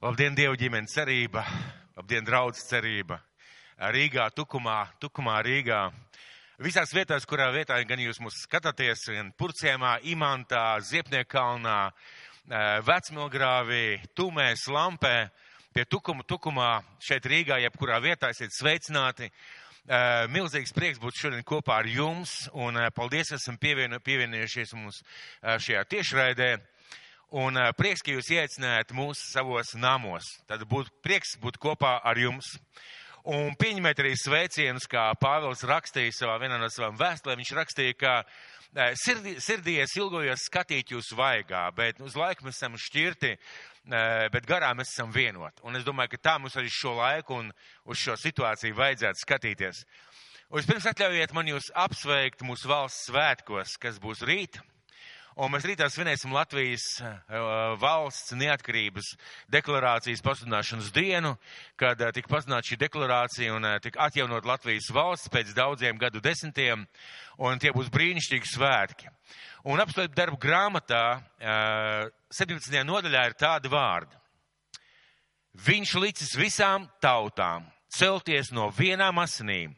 Labdien, Dieva ģimenes cerība, labdien, draudz cerība. Rīgā, Tukumā, Tukumā, Rīgā. Visās vietās, kurā vietā gan jūs mūs skatāties, gan Purciemā, Imantā, Ziepniekalnā, Vecmilgrāvī, Tumēs, Lampē, pie Tukuma, Tukumā, šeit Rīgā, jebkurā vietā esiet sveicināti. Milzīgs prieks būt šodien kopā ar jums, un paldies, esam pievieno, pievienojušies mums šajā tiešraidē. Un prieks, ka jūs ieaicinājāt mūs savos namos. Tad būtu prieks būt kopā ar jums. Un pieņemiet arī sveicienus, kā Pāvils rakstīja savā vienā no savām vēstulēm. Viņš rakstīja, ka sirdī, sirdī es ilgojos skatīt jūs vaigā, bet uz laiku mēs esam šķirti, bet garā mēs esam vienot. Un es domāju, ka tā mums arī šo laiku un uz šo situāciju vajadzētu skatīties. Vispirms atļaujiet man jūs apsveikt mūsu valsts svētkos, kas būs rīt. Un mēs rītā svinēsim Latvijas uh, valsts neatkarības deklarācijas pasludināšanas dienu, kad uh, tika pasludināta šī deklarācija un uh, tika atjaunot Latvijas valsts pēc daudziem gadu desmitiem, un tie būs brīnišķīgi svētki. Un apstākļu darbu grāmatā 17. nodaļā ir tādi vārdi. Viņš licis visām tautām celties no vienām asinīm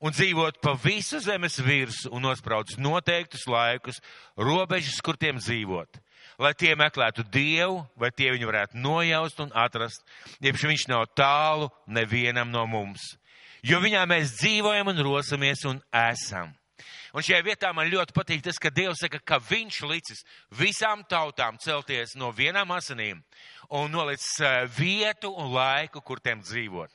un dzīvot pa visu zemes virsmu un nospraudz noteiktus laikus, robežas, kur tiem dzīvot. Lai tie meklētu Dievu, vai tie viņu varētu nojaust un atrast, jeb viņš nav tālu nevienam no mums. Jo viņā mēs dzīvojam un rosamies un esam. Un šajā vietā man ļoti patīk tas, ka Dievs saka, ka viņš licis visām tautām celties no vienām asinīm un nolicis vietu un laiku, kur tiem dzīvot.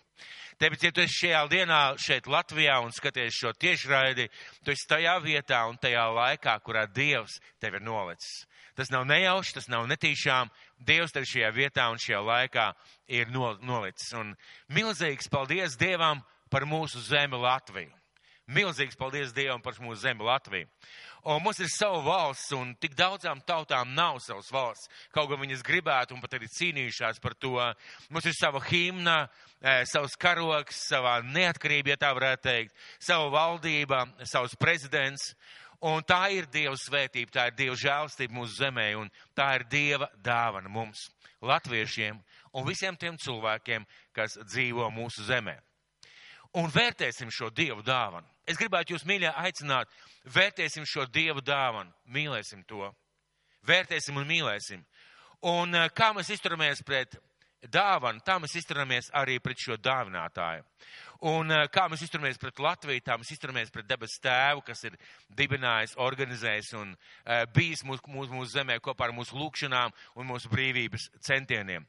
Tāpēc, ja tu esi šajā dienā šeit Latvijā un skaties šo tiešraidi, tu esi tajā vietā un tajā laikā, kurā Dievs tevi ir nolicis. Tas nav nejauši, tas nav netīšām. Dievs tevi šajā vietā un šajā laikā ir nolicis. Un milzīgs paldies Dievam par mūsu zemi Latviju. Milzīgs paldies Dievam par mūsu zemi Latviju. Un mums ir sava valsts, un tik daudzām tautām nav savas valsts. Kaut gan viņas gribētu un pat arī cīnījušās par to. Mums ir sava himna, savs karoks, savā neatkarība, ja tā varētu teikt, sava valdība, savs prezidents. Un tā ir Dieva svētība, tā ir Dieva žēlstība mūsu zemē, un tā ir Dieva dāvana mums, latviešiem un visiem tiem cilvēkiem, kas dzīvo mūsu zemē. Un vērtēsim šo Dievu dāvanu. Es gribētu jūs mīļā aicināt, vērtēsim šo Dievu dāvanu, mīlēsim to, vērtēsim un mīlēsim. Un kā mēs izturamies pret dāvanu, tā mēs izturamies arī pret šo dāvinātāju. Un kā mēs izturamies pret Latviju, tā mēs izturamies pret debesu tēvu, kas ir dibinājis, organizējis un uh, bijis mūsu, mūsu, mūsu zemē kopā ar mūsu lūkšanām un mūsu brīvības centieniem.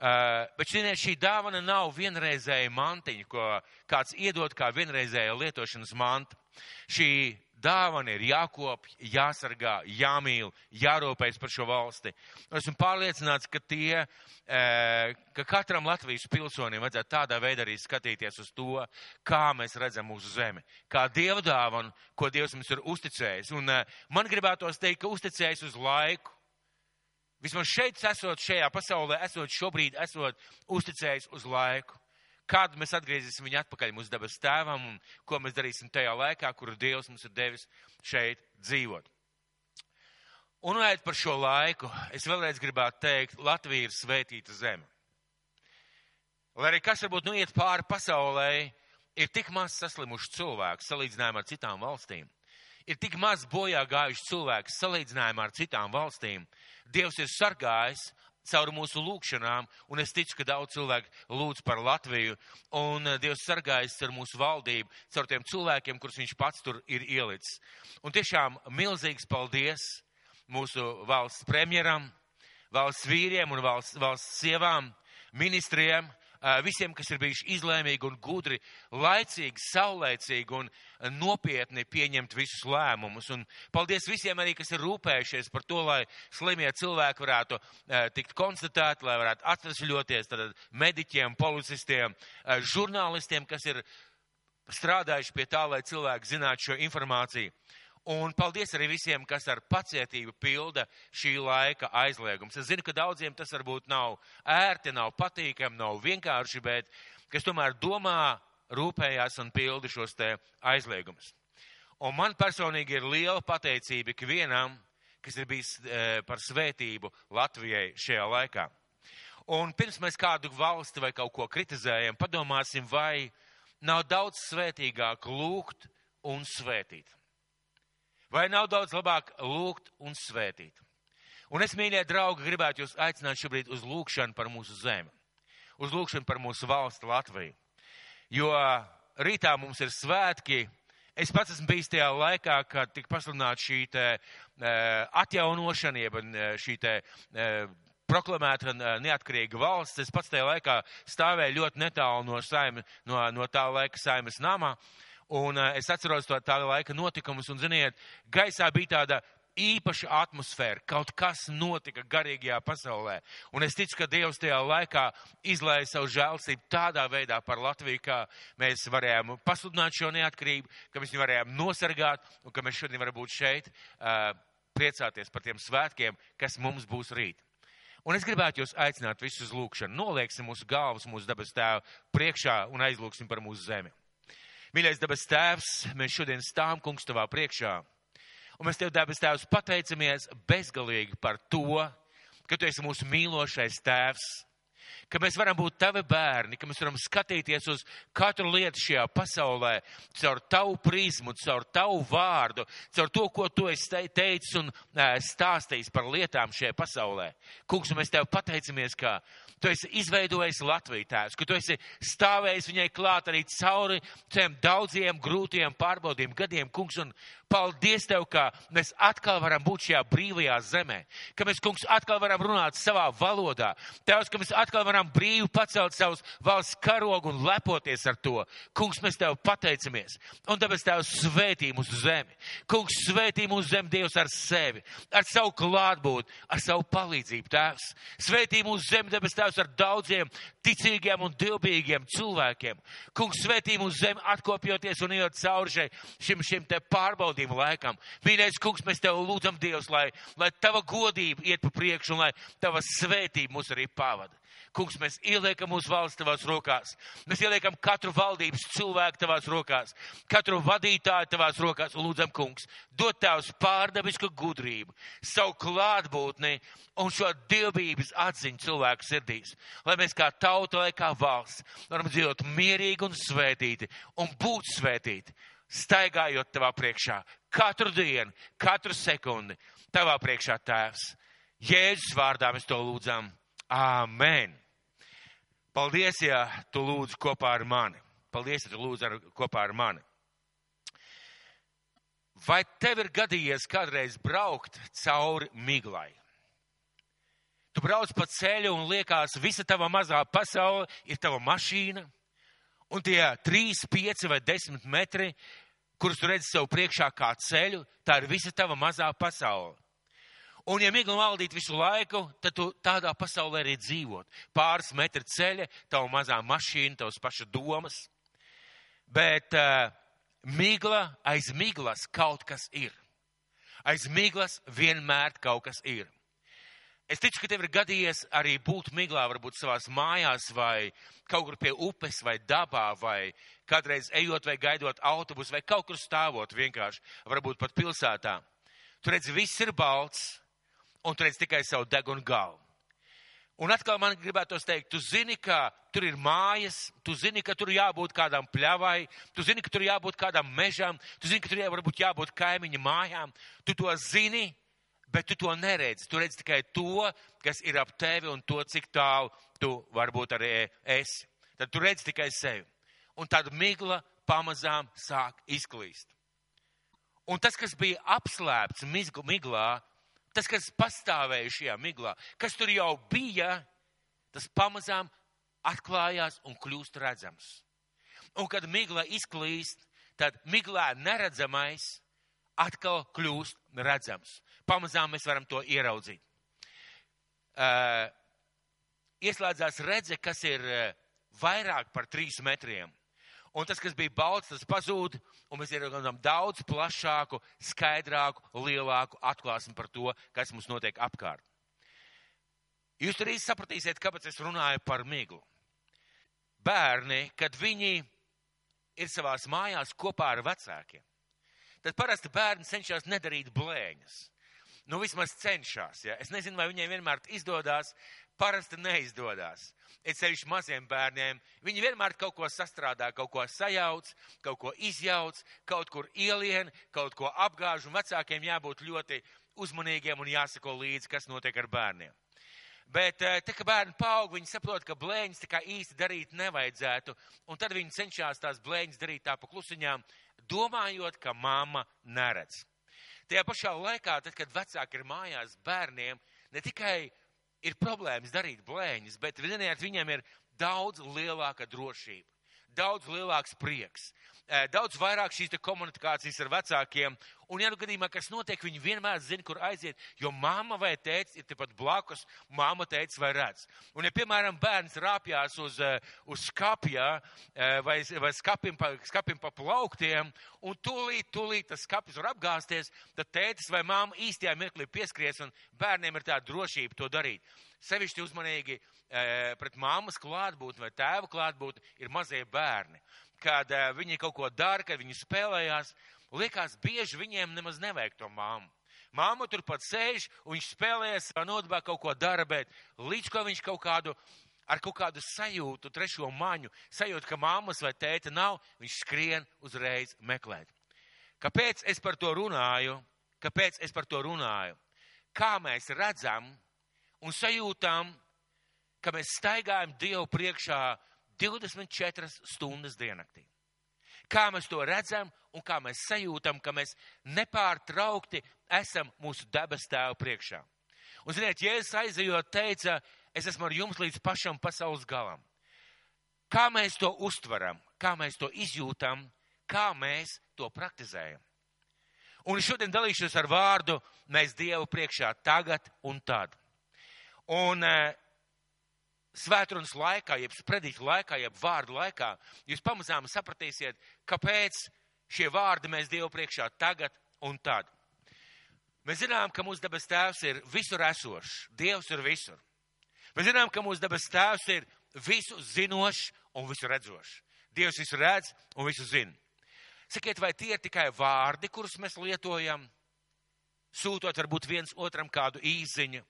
Uh, bet šī, šī dāvana nav vienreizēja mantiņa, ko kāds iedod kā vienreizēja lietošanas manta. Šī dāvana ir jākopj, jāsargā, jāmīl, jārūpējas par šo valsti. Esmu pārliecināts, ka tie, ka katram Latvijas pilsonim vajadzētu tādā veidā arī skatīties uz to, kā mēs redzam mūsu zemi, kā Dieva dāvanu, ko Dievs mums ir uzticējis. Un man gribētos teikt, ka uzticējis uz laiku. Vismaz šeit, esot šajā pasaulē, esot šobrīd, esot uzticējis uz laiku kad mēs atgriezīsim viņu atpakaļ mūsu dabas tēvam un ko mēs darīsim tajā laikā, kuru Dievs mums ir devis šeit dzīvot. Un runājot par šo laiku, es vēlreiz gribētu teikt, Latvija ir svētīta zeme. Lai arī kas varbūt nu iet pāri pasaulē, ir tik maz saslimuši cilvēki salīdzinājumā ar citām valstīm. Ir tik maz bojā gājuši cilvēki salīdzinājumā ar citām valstīm. Dievs ir sargājis caur mūsu lūgšanām, un es ticu, ka daudz cilvēku lūdz par Latviju, un eh, Dievs sargājas ar mūsu valdību, caur tiem cilvēkiem, kurus viņš pats tur ir ielicis. Un tiešām milzīgs paldies mūsu valsts premjeram, valsts vīriem un valsts, valsts sievām, ministriem, visiem, kas ir bijuši izlēmīgi un gudri, laicīgi, saulēcīgi un nopietni pieņemt visus lēmumus. Un paldies visiem arī, kas ir rūpējušies par to, lai slimie cilvēki varētu tikt konstatēti, lai varētu atvesļoties, mediķiem, policistiem, žurnālistiem, kas ir strādājuši pie tā, lai cilvēki zinātu šo informāciju. Un paldies arī visiem, kas ar pacietību pilda šī laika aizliegums. Es zinu, ka daudziem tas varbūt nav ērti, nav patīkami, nav vienkārši, bet kas tomēr domā, rūpējās un pilda šos te aizliegumus. Un man personīgi ir liela pateicība ikvienam, kas ir bijis e, par svētību Latvijai šajā laikā. Un pirms mēs kādu valsti vai kaut ko kritizējam, padomāsim, vai nav daudz svētīgāk lūgt un svētīt. Vai nav daudz labāk lūgt un svētīt? Un es, mīļie draugi, gribētu jūs aicināt šobrīd uz lūgšanu par mūsu zemi, uz lūgšanu par mūsu valsti Latviju. Jo rītā mums ir svētki. Es pats esmu bijis tajā laikā, kad tika pasludināta šī te, uh, atjaunošana, jeb uh, šī te uh, proklamēta neatkarīga valsts. Es pats tajā laikā stāvēju ļoti netālu no, saima, no, no tā laika saimas namā. Un uh, es atceros to tā laika notikumus, un, ziniet, gaisā bija tāda īpaša atmosfēra, kaut kas notika garīgajā pasaulē. Un es ticu, ka Dievs tajā laikā izlēja savu žēlstību tādā veidā par Latviju, kā mēs varējām pasludināt šo neatkarību, ka mēs viņu varējām nosargāt un ka mēs šodien varam būt šeit, uh, priecāties par tiem svētkiem, kas mums būs rīt. Un es gribētu jūs aicināt visus uz lūgšanu. Nolieksim mūsu galvas mūsu dabas tēvu priekšā un aizlūksim par mūsu zemi. Mīļais dabas tēvs, mēs šodien stāvam kungs tavā priekšā. Un mēs tev, debes Tēvs, pateicamies bezgalīgi par to, ka Tu esi mūsu mīlošais Tēvs, ka mēs varam būt Tavi bērni, ka mēs varam skatīties uz katru lietu šajā pasaulē caur Tavu prizmu, caur Tavu vārdu, caur to, ko Tu esi teicis un stāstījis par lietām šajā pasaulē. Kungs, mēs Tev pateicamies, ka Tu esi izveidojis Latviju tēvs, ka tu esi stāvējis viņai klāt arī cauri tiem daudziem grūtiem pārbaudījumiem gadiem, kungs, un paldies tev, ka mēs atkal varam būt šajā brīvajā zemē, ka mēs, kungs, atkal varam runāt savā valodā. Tevs, ka mēs atkal varam brīvi pacelt savus valsts karogu un lepoties ar to. Kungs, mēs tev pateicamies. Un tāpēc tev svētī mūsu zemi. Kungs, svētī mūsu zemi Dievs ar sevi, ar savu klātbūtni, ar savu palīdzību, tēvs. Svētī mūsu zemi, tāpēc tevs ar daudziem ticīgiem un dilbīgiem cilvēkiem. Kungs, svētī mūsu zemi, atkopjoties un iet cauri šai, šim, šim te pārbaudījumam godību laikam. Mīļais kungs, mēs tev lūdzam, Dievs, lai, lai tava godība iet pa priekšu un lai tava svētība mūs arī pavada. Kungs, mēs ieliekam mūsu valsts tavās rokās. Mēs ieliekam katru valdības cilvēku tavās rokās, katru vadītāju tavās rokās un lūdzam, kungs, dot tavs pārdabisku gudrību, savu klātbūtni un šo dievbības atziņu cilvēku sirdīs. Lai mēs kā tauta, lai kā valsts varam dzīvot mierīgi un svētīti un būt svētīti staigājot tavā priekšā, katru dienu, katru sekundi, tavā priekšā tēvs. Jēzus vārdā mēs to lūdzam. Āmen! Paldies, ja tu lūdzu kopā ar mani. Paldies, ja tu lūdzu ar, kopā ar mani. Vai tev ir gadījies kādreiz braukt cauri miglai? Tu brauc pa ceļu un liekas, visa tava mazā pasaule ir tava mašīna, un tie trīs, pieci vai desmit metri kurus tu redzi sev priekšā kā ceļu, tā ir visa tava mazā pasaule. Un, ja migla valdīt visu laiku, tad tu tādā pasaulē arī dzīvot. Pāris metri ceļa, tava mazā mašīna, tavas paša domas. Bet uh, migla aiz miglas kaut kas ir. Aiz miglas vienmēr kaut kas ir. Es ticu, ka tev ir gadījies arī būt miglā, varbūt savās mājās vai kaut kur pie upes vai dabā vai kādreiz ejot vai gaidot autobusu vai kaut kur stāvot vienkārši, varbūt pat pilsētā. Tu redzi, viss ir balts un tu redzi tikai savu degunu galvu. Un atkal man gribētos teikt, tu zini, ka tur ir mājas, tu zini, ka tur jābūt kādam pļavai, tu zini, ka tur jābūt kādam mežam, tu zini, ka tur varbūt jābūt kaimiņa mājām. Tu to zini, bet tu to neredzi. Tu redzi tikai to, kas ir ap tevi un to, cik tālu tu varbūt arī esi. Tad tu redzi tikai sevi. Un tad migla pamazām sāk izklīst. Un tas, kas bija apslēpts miglā, tas, kas pastāvēja šajā miglā, kas tur jau bija, tas pamazām atklājās un kļūst redzams. Un kad migla izklīst, tad miglā neredzamais atkal kļūst redzams. Pamazām mēs varam to ieraudzīt. Uh, ieslēdzās redze, kas ir uh, vairāk par trīs metriem. Un tas, kas bija balts, tas pazūd, un mēs ieraudzām daudz plašāku, skaidrāku, lielāku atklāsmi par to, kas mums notiek apkārt. Jūs arī sapratīsiet, kāpēc es runāju par miglu. Bērni, kad viņi ir savās mājās kopā ar vecākiem, tad parasti bērni cenšas nedarīt blēņas. Nu vismaz cenšas. Ja? Es nezinu, vai viņiem vienmēr izdodas, parasti neizdodas. Es ceļš maziem bērniem, viņi vienmēr kaut ko sastrādā, kaut ko sajauc, kaut ko izjauc, kaut kur ielien, kaut ko apgāž, un vecākiem jābūt ļoti uzmanīgiem un jāsako līdzi, kas notiek ar bērniem. Bet, eh, tā kā bērni paaug, viņi saprot, ka blēņas tā kā īsti darīt nevajadzētu, un tad viņi cenšas tās blēņas darīt tā pa klusiņām, domājot, ka mamma neredz. Tajā pašā laikā, tad, kad vecāki ir mājās bērniem, ne tikai ir problēmas darīt blēņas, bet ziniet, viņiem ir daudz lielāka drošība, daudz lielāks prieks, daudz vairāk šīs komunikācijas ar vecākiem. Un, ja nu gadījumā kas notiek, viņi vienmēr zina, kur aiziet, jo mamma vai tēvs ir tepat blakus, mamma teica vai redz. Un, ja, piemēram, bērns rāpjās uz, uz skapja vai, vai skapim, pa, skapim pa plauktiem, un tūlīt, tūlīt tas skapis var apgāzties, tad tētis vai mamma īstajā mirklī pieskries, un bērniem ir tā drošība to darīt. Sevišķi uzmanīgi pret māmas klātbūtni vai tēva klātbūtni ir mazie bērni kad uh, viņi kaut ko dara, kad viņi spēlējās, liekas, bieži viņiem nemaz nevajag to māmu. Māma turpat sēž, un viņš spēlējas, nodabā kaut ko dara, bet līdz ko viņš kaut kādu, ar kaut kādu sajūtu, trešo maņu, sajūtu, ka māmas vai tēta nav, viņš skrien uzreiz meklēt. Kāpēc es par to runāju? Kāpēc es par to runāju? Kā mēs redzam un sajūtam, ka mēs staigājam Dievu priekšā 24 stundas diennaktī. Kā mēs to redzam un kā mēs sajūtam, ka mēs nepārtraukti esam mūsu debes tēva priekšā. Un, ziniet, Jēzus aizejot teica, es esmu ar jums līdz pašam pasaules galam. Kā mēs to uztveram, kā mēs to izjūtam, kā mēs to praktizējam. Un šodien dalīšos ar vārdu mēs Dievu priekšā tagad un tad. Un svētrunas laikā, jeb sprediķu laikā, jeb vārdu laikā, jūs pamazām sapratīsiet, kāpēc šie vārdi mēs Dievu priekšā tagad un tad. Mēs zinām, ka mūsu debes tēvs ir visur esošs, Dievs ir visur. Mēs zinām, ka mūsu debes tēvs ir visu zinošs un visu redzošs. Dievs visu redz un visu zina. Sakiet, vai tie ir tikai vārdi, kurus mēs lietojam, sūtot varbūt viens otram kādu īziņu,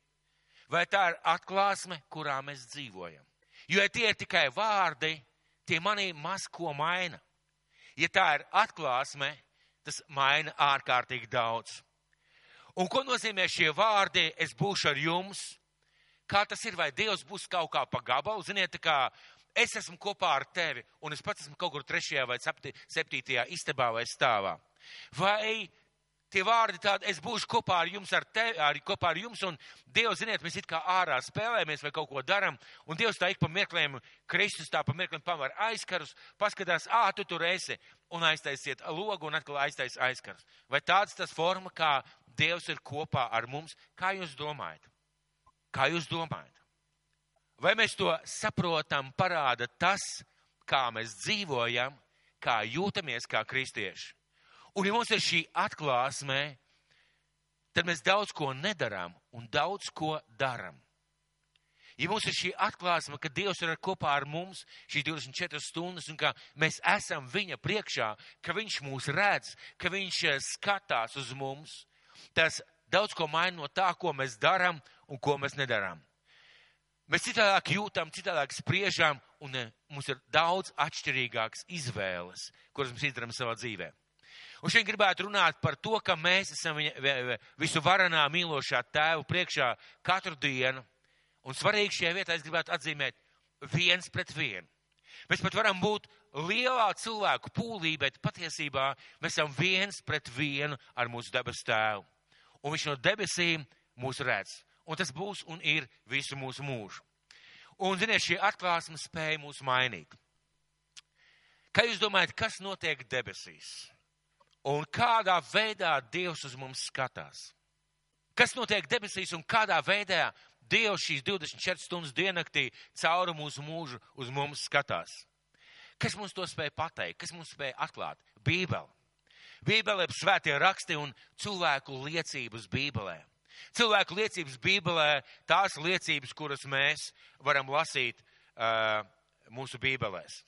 vai tā ir atklāsme, kurā mēs dzīvojam. Jo, ja tie ir tikai vārdi, tie manī maz ko maina. Ja tā ir atklāsme, tas maina ārkārtīgi daudz. Un ko nozīmē šie vārdi? Es būšu ar jums. Kā tas ir, vai Dievs būs kaut kā pa gabalu? Ziniet, kā es esmu kopā ar tevi, un es pats esmu kaut kur trešajā vai septītajā istabā vai stāvā. Vai tie vārdi tādi, es būšu kopā ar jums, ar tevi, arī kopā ar jums, un Dievs, ziniet, mēs it kā ārā spēlējamies vai kaut ko daram, un Dievs tā ik pa mirklēm, Kristus tā pa mirklēm pavar aizkarus, paskatās, ā, tu tur esi, un aiztaisiet logu un atkal aiztais aizkarus. Vai tāds tas forma, kā Dievs ir kopā ar mums, kā jūs domājat? Kā jūs domājat? Vai mēs to saprotam, parāda tas, kā mēs dzīvojam, kā jūtamies kā kristieši? Un ja mums ir šī atklāsme, tad mēs daudz ko nedarām un daudz ko daram. Ja mums ir šī atklāsme, ka Dievs ir kopā ar mums šīs 24 stundas un ka mēs esam Viņa priekšā, ka Viņš mūs redz, ka Viņš eh, skatās uz mums, tas daudz ko maina no tā, ko mēs darām un ko mēs nedarām. Mēs citādāk jūtam, citādāk spriežam, un eh, mums ir daudz atšķirīgākas izvēles, kuras mēs izdarām savā dzīvēm. Un šeit gribētu runāt par to, ka mēs esam visu varanā mīlošā tēvu priekšā katru dienu. Un svarīgi šajā vietā es gribētu atzīmēt viens pret vienu. Mēs pat varam būt lielā cilvēku pūlī, bet patiesībā mēs esam viens pret vienu ar mūsu debes tēvu. Un viņš no debesīm mūs redz. Un tas būs un ir visu mūsu mūžu. Un, ziniet, šī atklāsme spēja mūs mainīt. Kā jūs domājat, kas notiek debesīs? Un kādā veidā Dievs uz mums skatās. Kas notiek debesīs un kādā veidā Dievs šīs 24 stundas diennaktī cauri mūsu mūžu uz mums skatās. Kas mums to spēja pateikt, kas mums spēja atklāt? Bībele. Bībele ir svētie raksti un cilvēku liecības Bībelē. Cilvēku liecības Bībelē tās liecības, kuras mēs varam lasīt uh, mūsu Bībelēs.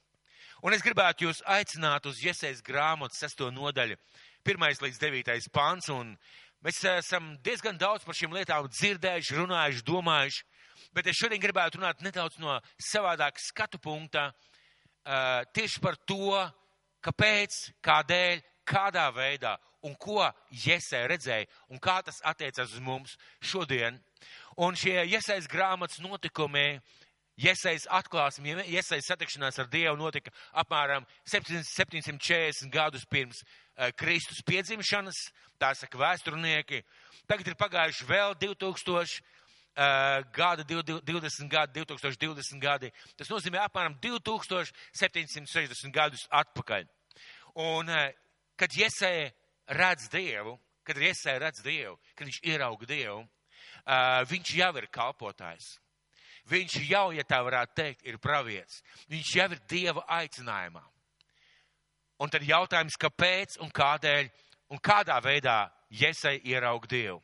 Un es gribētu jūs aicināt uz Iesaijas grāmatas sesto nodaļu, pirmais līdz devītais pants, un Mēs esam diezgan daudz par šīm lietām dzirdējuši, runājuši, domājuši, bet es šodien gribētu runāt nedaudz no savādāka skatu punkta uh, tieši par to, kāpēc, kādēļ, kādā veidā un ko Jēzē redzēja un kā tas attiecas uz mums šodien. Un šie Jēzus grāmatas notikumi, Jēzus atklāsme, Jēzus satikšanās ar Dievu notika apmēram 740 gadus pirms uh, Kristus piedzimšanas, tā saka vēsturnieki. Tagad ir pagājuši vēl 2000 uh, gada, 20 gadi, 2020 gadi. Tas nozīmē apmēram 2760 gadus atpakaļ. Un, uh, kad Jēzus redz Dievu, kad Jēzus redz Dievu, kad viņš ierauga Dievu, uh, viņš jau ir kalpotājs. Viņš jau, ja tā varētu teikt, ir pravietis. Viņš jau ir Dieva aicinājumā. Un tad jautājums, kāpēc un kādēļ un kādā veidā Jēzai ieraug Dievu.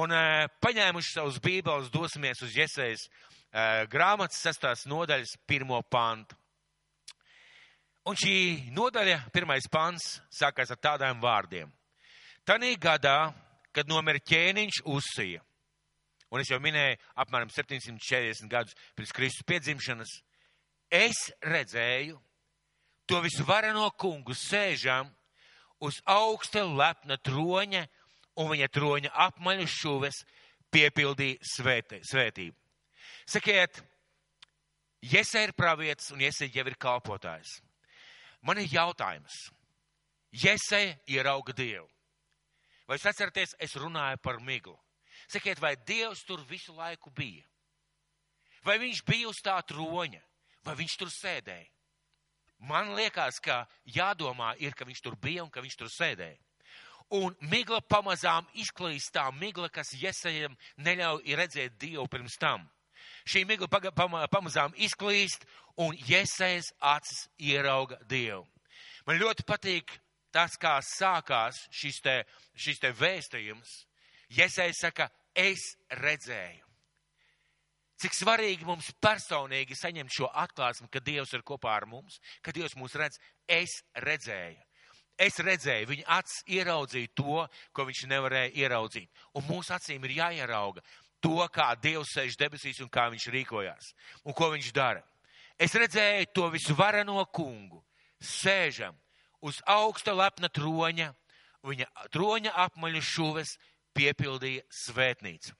Un uh, paņēmuši savus bībeles, dosimies uz Jēzus uh, grāmatas sestās nodaļas pirmo pantu. Un šī nodaļa, pirmais pants, sākās ar tādiem vārdiem. Tanī gadā, kad nomira ķēniņš uzsija, un es jau minēju apmēram 740 gadus pirms Kristus piedzimšanas, es redzēju to visvareno kungu sēžam uz augsta lepna troņa, un viņa troņa apmaļu šuves piepildīja svētī, svētību. Sakiet, Jēzus ir pravietis un Jēzus jau ir kalpotājs. Man ir jautājums. Jēzus ierauga Dievu. Vai jūs atceraties, es runāju par miglu? Sakiet, vai Dievs tur visu laiku bija? Vai viņš bija uz tā troņa, vai viņš tur sēdēja? Man liekas, ka jādomā ir, ka viņš tur bija un ka viņš tur sēdēja. Un migla pamazām izklīst tā migla, kas Iesajam neļauj redzēt Dievu pirms tam. Šī migla pamazām izklīst un Iesajas acis ierauga Dievu. Man ļoti patīk tas, kā sākās šis te, šis te vēstījums. Iesajas saka, es redzēju. Cik svarīgi mums personīgi saņemt šo atklāsmi, ka Dievs ir kopā ar mums, ka Dievs mūs redz. Es redzēju. Es redzēju, viņa acis ieraudzīja to, ko viņš nevarēja ieraudzīt. Un mūsu acīm ir jāierauga to, kā Dievs sēž debesīs un kā viņš rīkojās un ko viņš dara. Es redzēju to visvareno kungu, sēžam uz augsta lepna troņa, viņa troņa apmaļu šuves piepildīja svētnīcu.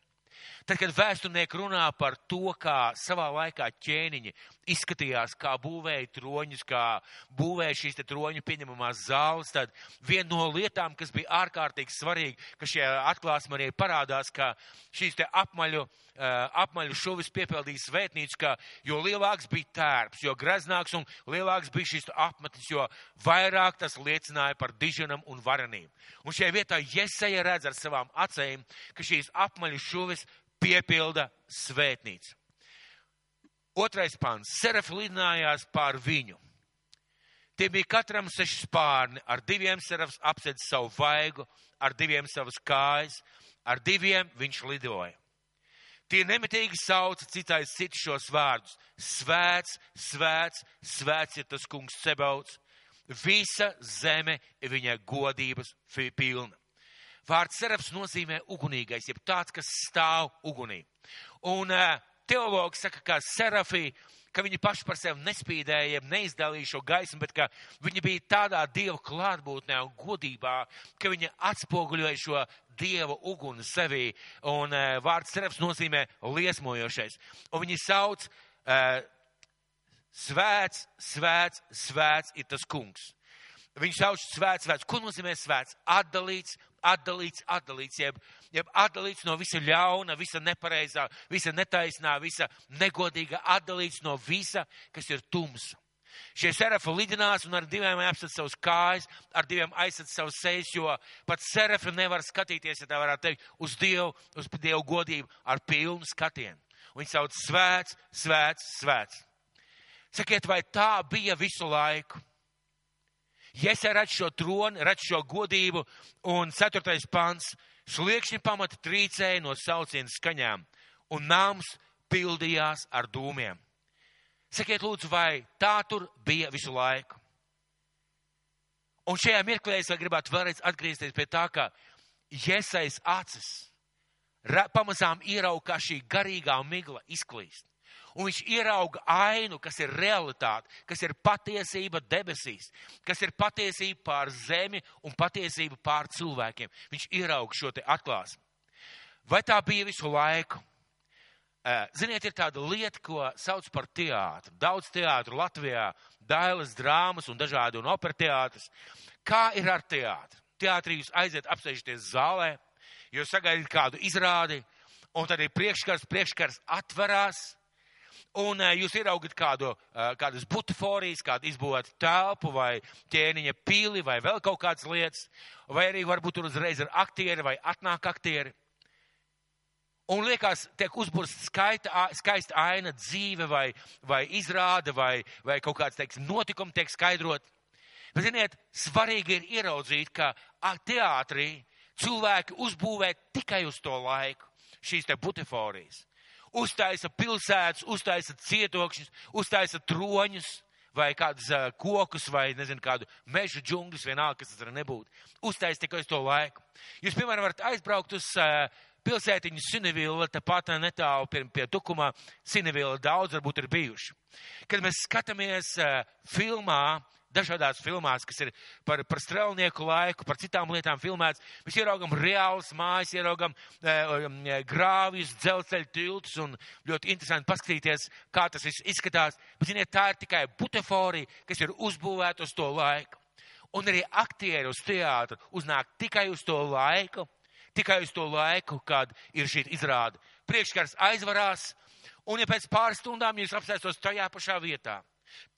Tad, kad vēsturnieki runā par to, kā savā laikā ķēniņi izskatījās, kā būvēja troņus, kā būvēja šīs troņu pieņemamās zāles, tad viena no lietām, kas bija ārkārtīgi svarīga, ka šajā atklāsmē arī parādās, ka šīs te apmaļu, apmaļu šuvis piepildīja svētnīcu, ka jo lielāks bija tērps, jo greznāks un lielāks bija šis apmetnis, jo vairāk tas liecināja par diženam un varenību. Un šajā vietā Jesaja redz ar savām acīm, ka šīs apmaļu šuvis piepilda svētnīcu. Otrais pāns. Serafi lidinājās pār viņu. Tie bija katram seši spārni, ar diviem serafs apsedz savu vaigu, ar diviem savas kājas, ar diviem viņš lidoja. Tie nemitīgi sauca citais citu šos vārdus. Svēts, svēts, svēts ir tas kungs Sebauts. Visa zeme ir viņa godības pilna. Vārds serafs nozīmē ugunīgais, jeb tāds, kas stāv ugunī. Un uh, teologi saka, ka serafi, ka viņi paši par sevi nespīdēja, jeb neizdalīja šo gaismu, bet ka viņi bija tādā Dieva klātbūtnē un godībā, ka viņi atspoguļoja šo Dieva uguni sevī. Un uh, vārds serafs nozīmē liesmojošais. Un viņi sauc uh, svēts, svēts, svēts ir tas kungs. Viņš sauc svēts, svēts. Ko nozīmē svēts? Atdalīts, atdalīts, atdalīts, jeb, jeb atdalīts no visa ļauna, visa nepareizā, visa netaisnā, visa negodīga, atdalīts no visa, kas ir tums. Šie serafi lidinās un ar diviem apsat savus kājas, ar diviem aizsat savus sejas, jo pat serafi nevar skatīties, ja tā varētu teikt, uz Dievu, uz Dievu godību ar pilnu skatienu. Viņi sauc svēts, svēts, svēts. Sakiet, vai tā bija visu laiku? Jēzus redz šo troni, redz šo godību, un ceturtais pants - sliekšņi pamata trīcēja no sauciena skaņām, un nams pildījās ar dūmiem. Sakiet, lūdzu, vai tā tur bija visu laiku? Un šajā mirklī es gribētu vēlreiz atgriezties pie tā, ka Iesais acis pamazām ierauga, kā šī garīgā migla izklīst. Un viņš ierauga ainu, kas ir realitāte, kas ir patiesība debesīs, kas ir patiesība pār zemi un patiesība pār cilvēkiem. Viņš ierauga šo te atklāsmi. Vai tā bija visu laiku? Ziniet, ir tāda lieta, ko sauc par teātru. Daudz teātru Latvijā, dailes, drāmas un dažādi un operateātris. Kā ir ar teātru? Teātrī jūs aiziet apsēžaties zālē, jūs sagaidat kādu izrādi, un tad ir priekškars, priekškars atverās, un uh, jūs ieraugat kādu, uh, kādas butaforijas, kādu izbūvētu telpu vai ķēniņa pili vai vēl kaut kādas lietas, vai arī varbūt tur uzreiz ir aktieri vai atnāk aktieri. Un liekas, tiek uzbūrsta skaita, skaista aina, dzīve vai, vai izrāde vai, vai kaut kāds, teiksim, notikumi tiek skaidrot. Bet, ziniet, svarīgi ir ieraudzīt, ka teātrī cilvēki uzbūvē tikai uz to laiku šīs te butaforijas. Uztaisa pilsētas, uztaisa cietokšņus, uztaisa troņus vai kādus uh, kokus vai, nezinu, kādu mežu džungļus, vienalga, kas tas var nebūt. Uztaisa tikai uz to laiku. Jūs, piemēram, varat aizbraukt uz uh, pilsētiņu Sinevila, tepat netālu pie, pie tukumā. Sinevila daudz varbūt ir bijuši. Kad mēs skatāmies uh, filmā, dažādās filmās, kas ir par, par strelnieku laiku, par citām lietām filmēts. Mēs ieraugam reāls mājas, ieraugam e, grāvjus, dzelzceļa tiltus un ļoti interesanti paskatīties, kā tas viss izskatās. Bet, ziniet, tā ir tikai butaforija, kas ir uzbūvēta uz to laiku. Un arī aktieri uz teātru uznāk tikai uz to laiku, tikai uz to laiku, kad ir šī izrāda. Priekškars aizvarās, un ja pēc pāris stundām jūs apsēstos tajā pašā vietā,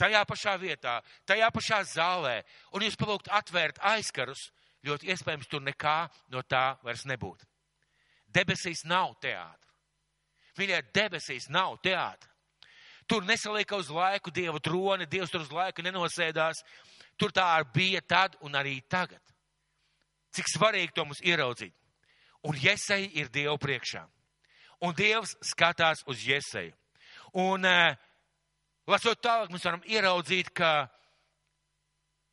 tajā pašā vietā, tajā pašā zālē, un jūs palūgt atvērt aizkarus, ļoti iespējams tur nekā no tā vairs nebūtu. Debesīs nav teātra. Mīļie, debesīs nav teātra. Tur nesalieka uz laiku Dieva troni, Dievs tur uz laiku nenosēdās. Tur tā bija tad un arī tagad. Cik svarīgi to mums ieraudzīt. Un Jesai ir Dieva priekšā. Un Dievs skatās uz Jesai. Un uh, Lasot tālāk, mēs varam ieraudzīt, ka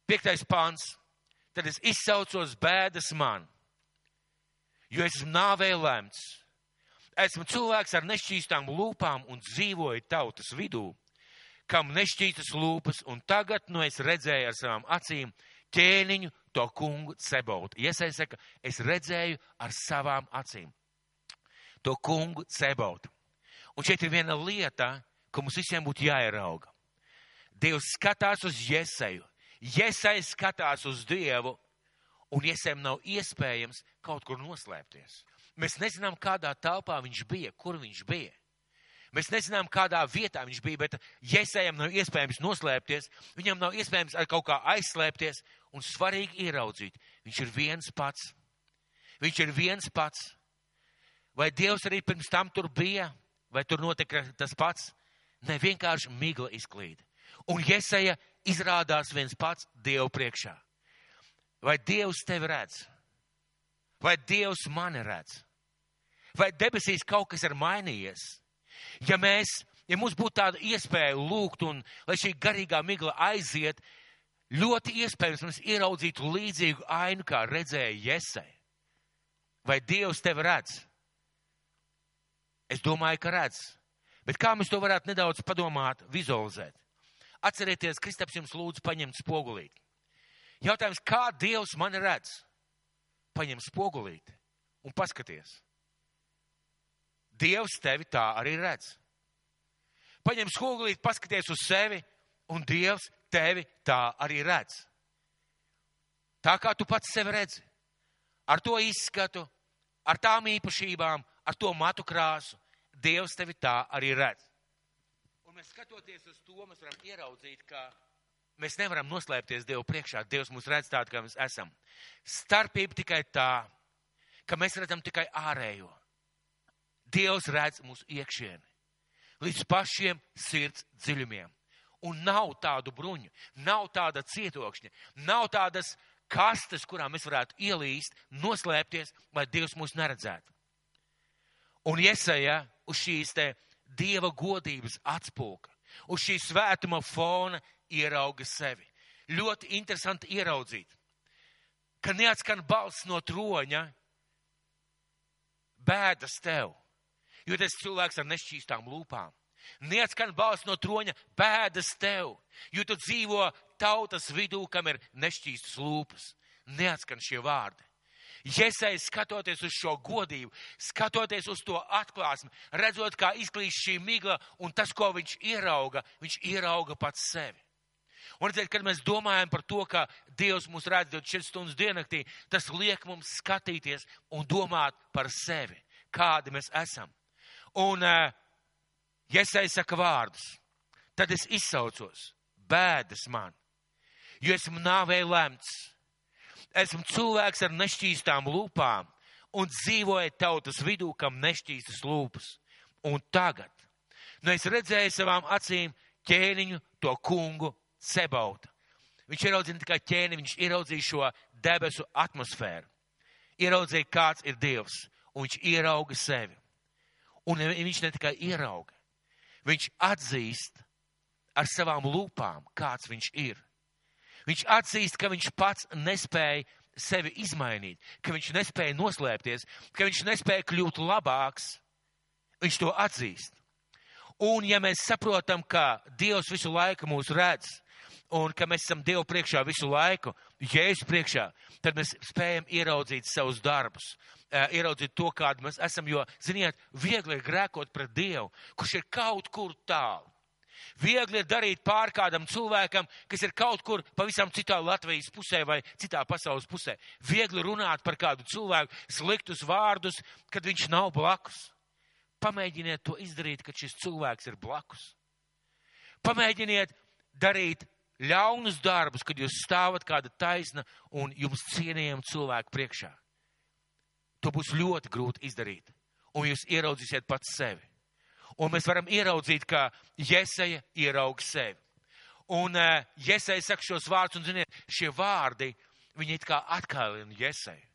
piektais pāns, tad es izsaucos bēdas man, jo esmu nāvē lemts. Esmu cilvēks ar nešķīstām lūpām un dzīvoju tautas vidū, kam nešķīstas lūpas, un tagad, nu, es redzēju ar savām acīm ķēniņu to kungu cebautu. Iesai saka, es redzēju ar savām acīm to kungu cebautu. Un šeit ir viena lieta, ka mums visiem būtu jāierauga. Dievs skatās uz Jēzeju, Jēzai skatās uz Dievu, un Jēzēm nav iespējams kaut kur noslēpties. Mēs nezinām, kādā telpā viņš bija, kur viņš bija. Mēs nezinām, kādā vietā viņš bija, bet Jēzējam nav iespējams noslēpties, viņam nav iespējams ar kaut kā aizslēpties, un svarīgi ieraudzīt, viņš ir viens pats. Viņš ir viens pats. Vai Dievs arī pirms tam tur bija, vai tur notika tas pats? Ne vienkārši migla izklīd. Un Jesaja izrādās viens pats Dievu priekšā. Vai Dievs tevi redz? Vai Dievs mani redz? Vai debesīs kaut kas ir mainījies? Ja mēs, ja mums būtu tāda iespēja lūgt un lai šī garīgā migla aiziet, ļoti iespējams mums ieraudzītu līdzīgu ainu, kā redzēja Jesai. Vai Dievs tevi redz? Es domāju, ka redz. Bet kā mēs to varētu nedaudz padomāt, vizualizēt? Atcerieties, Kristaps jums lūdzu paņemt spogulīti. Jautājums, kā Dievs mani redz? Paņem spogulīti un paskaties. Dievs tevi tā arī redz. Paņem spogulīti, paskaties uz sevi, un Dievs tevi tā arī redz. Tā kā tu pats sevi redzi. Ar to izskatu, ar tām īpašībām, ar to matu krāsu, Dievs tevi tā arī redz. Un mēs skatoties uz to, mēs varam ieraudzīt, ka mēs nevaram noslēpties Dievu priekšā. Dievs mūs redz tādu, kā mēs esam. Starpība tikai tā, ka mēs redzam tikai ārējo. Dievs redz mūsu iekšieni līdz pašiem sirds dziļumiem. Un nav tādu bruņu, nav tāda cietokšņa, nav tādas kastes, kurā mēs varētu ielīst, noslēpties, lai Dievs mūs neredzētu. Un iesaja uz šīs te dieva godības atspūka, uz šī svētuma fona ierauga sevi. Ļoti interesanti ieraudzīt, ka neatskan balss no troņa, bēdas tev, jo tas cilvēks ar nešķīstām lūpām. Neatskan balss no troņa, bēdas tev, jo tu dzīvo tautas vidū, kam ir nešķīstas lūpas. Neatskan šie vārdi. Iesai skatoties uz šo godību, skatoties uz to atklāsmi, redzot, kā izklīst šī migla un tas, ko viņš ierauga, viņš ierauga pats sevi. Un redziet, kad mēs domājam par to, ka Dievs mūs redz 24 stundas diennaktī, tas liek mums skatīties un domāt par sevi, kādi mēs esam. Un, uh, ja es aizsaku vārdus, tad es izsaucos bēdas man, jo esmu nāvē lemts esmu cilvēks ar nešķīstām lūpām un dzīvoju tautas vidū, kam nešķīstas lūpas. Un tagad, nu es redzēju savām acīm ķēniņu, to kungu Sebauta. Viņš ieraudzīja ne tikai ķēni, viņš ieraudzīja šo debesu atmosfēru. Ieraudzīja, kāds ir Dievs, un viņš ierauga sevi. Un viņš ne tikai ierauga, viņš atzīst ar savām lūpām, kāds viņš ir. Viņš atzīst, ka viņš pats nespēja sevi izmainīt, ka viņš nespēja noslēpties, ka viņš nespēja kļūt labāks. Viņš to atzīst. Un ja mēs saprotam, ka Dievs visu laiku mūs redz, un ka mēs esam Dievu priekšā visu laiku, Jēzus priekšā, tad mēs spējam ieraudzīt savus darbus, ieraudzīt to, kādu mēs esam, jo, ziniet, viegli ir grēkot pret Dievu, kurš ir kaut kur tālu. Viegli ir darīt pār kādam cilvēkam, kas ir kaut kur pavisam citā Latvijas pusē vai citā pasaules pusē. Viegli runāt par kādu cilvēku sliktus vārdus, kad viņš nav blakus. Pamēģiniet to izdarīt, kad šis cilvēks ir blakus. Pamēģiniet darīt ļaunus darbus, kad jūs stāvat kāda taisna un jums cienījama cilvēku priekšā. To būs ļoti grūti izdarīt, un jūs ieraudzīsiet pats sevi. Un mēs varam ieraudzīt, ka Jesaja ieraug sevi. Un uh, Jesaja saka šos vārdus, un ziniet, šie vārdi, viņi it kā atkailina Jesaju.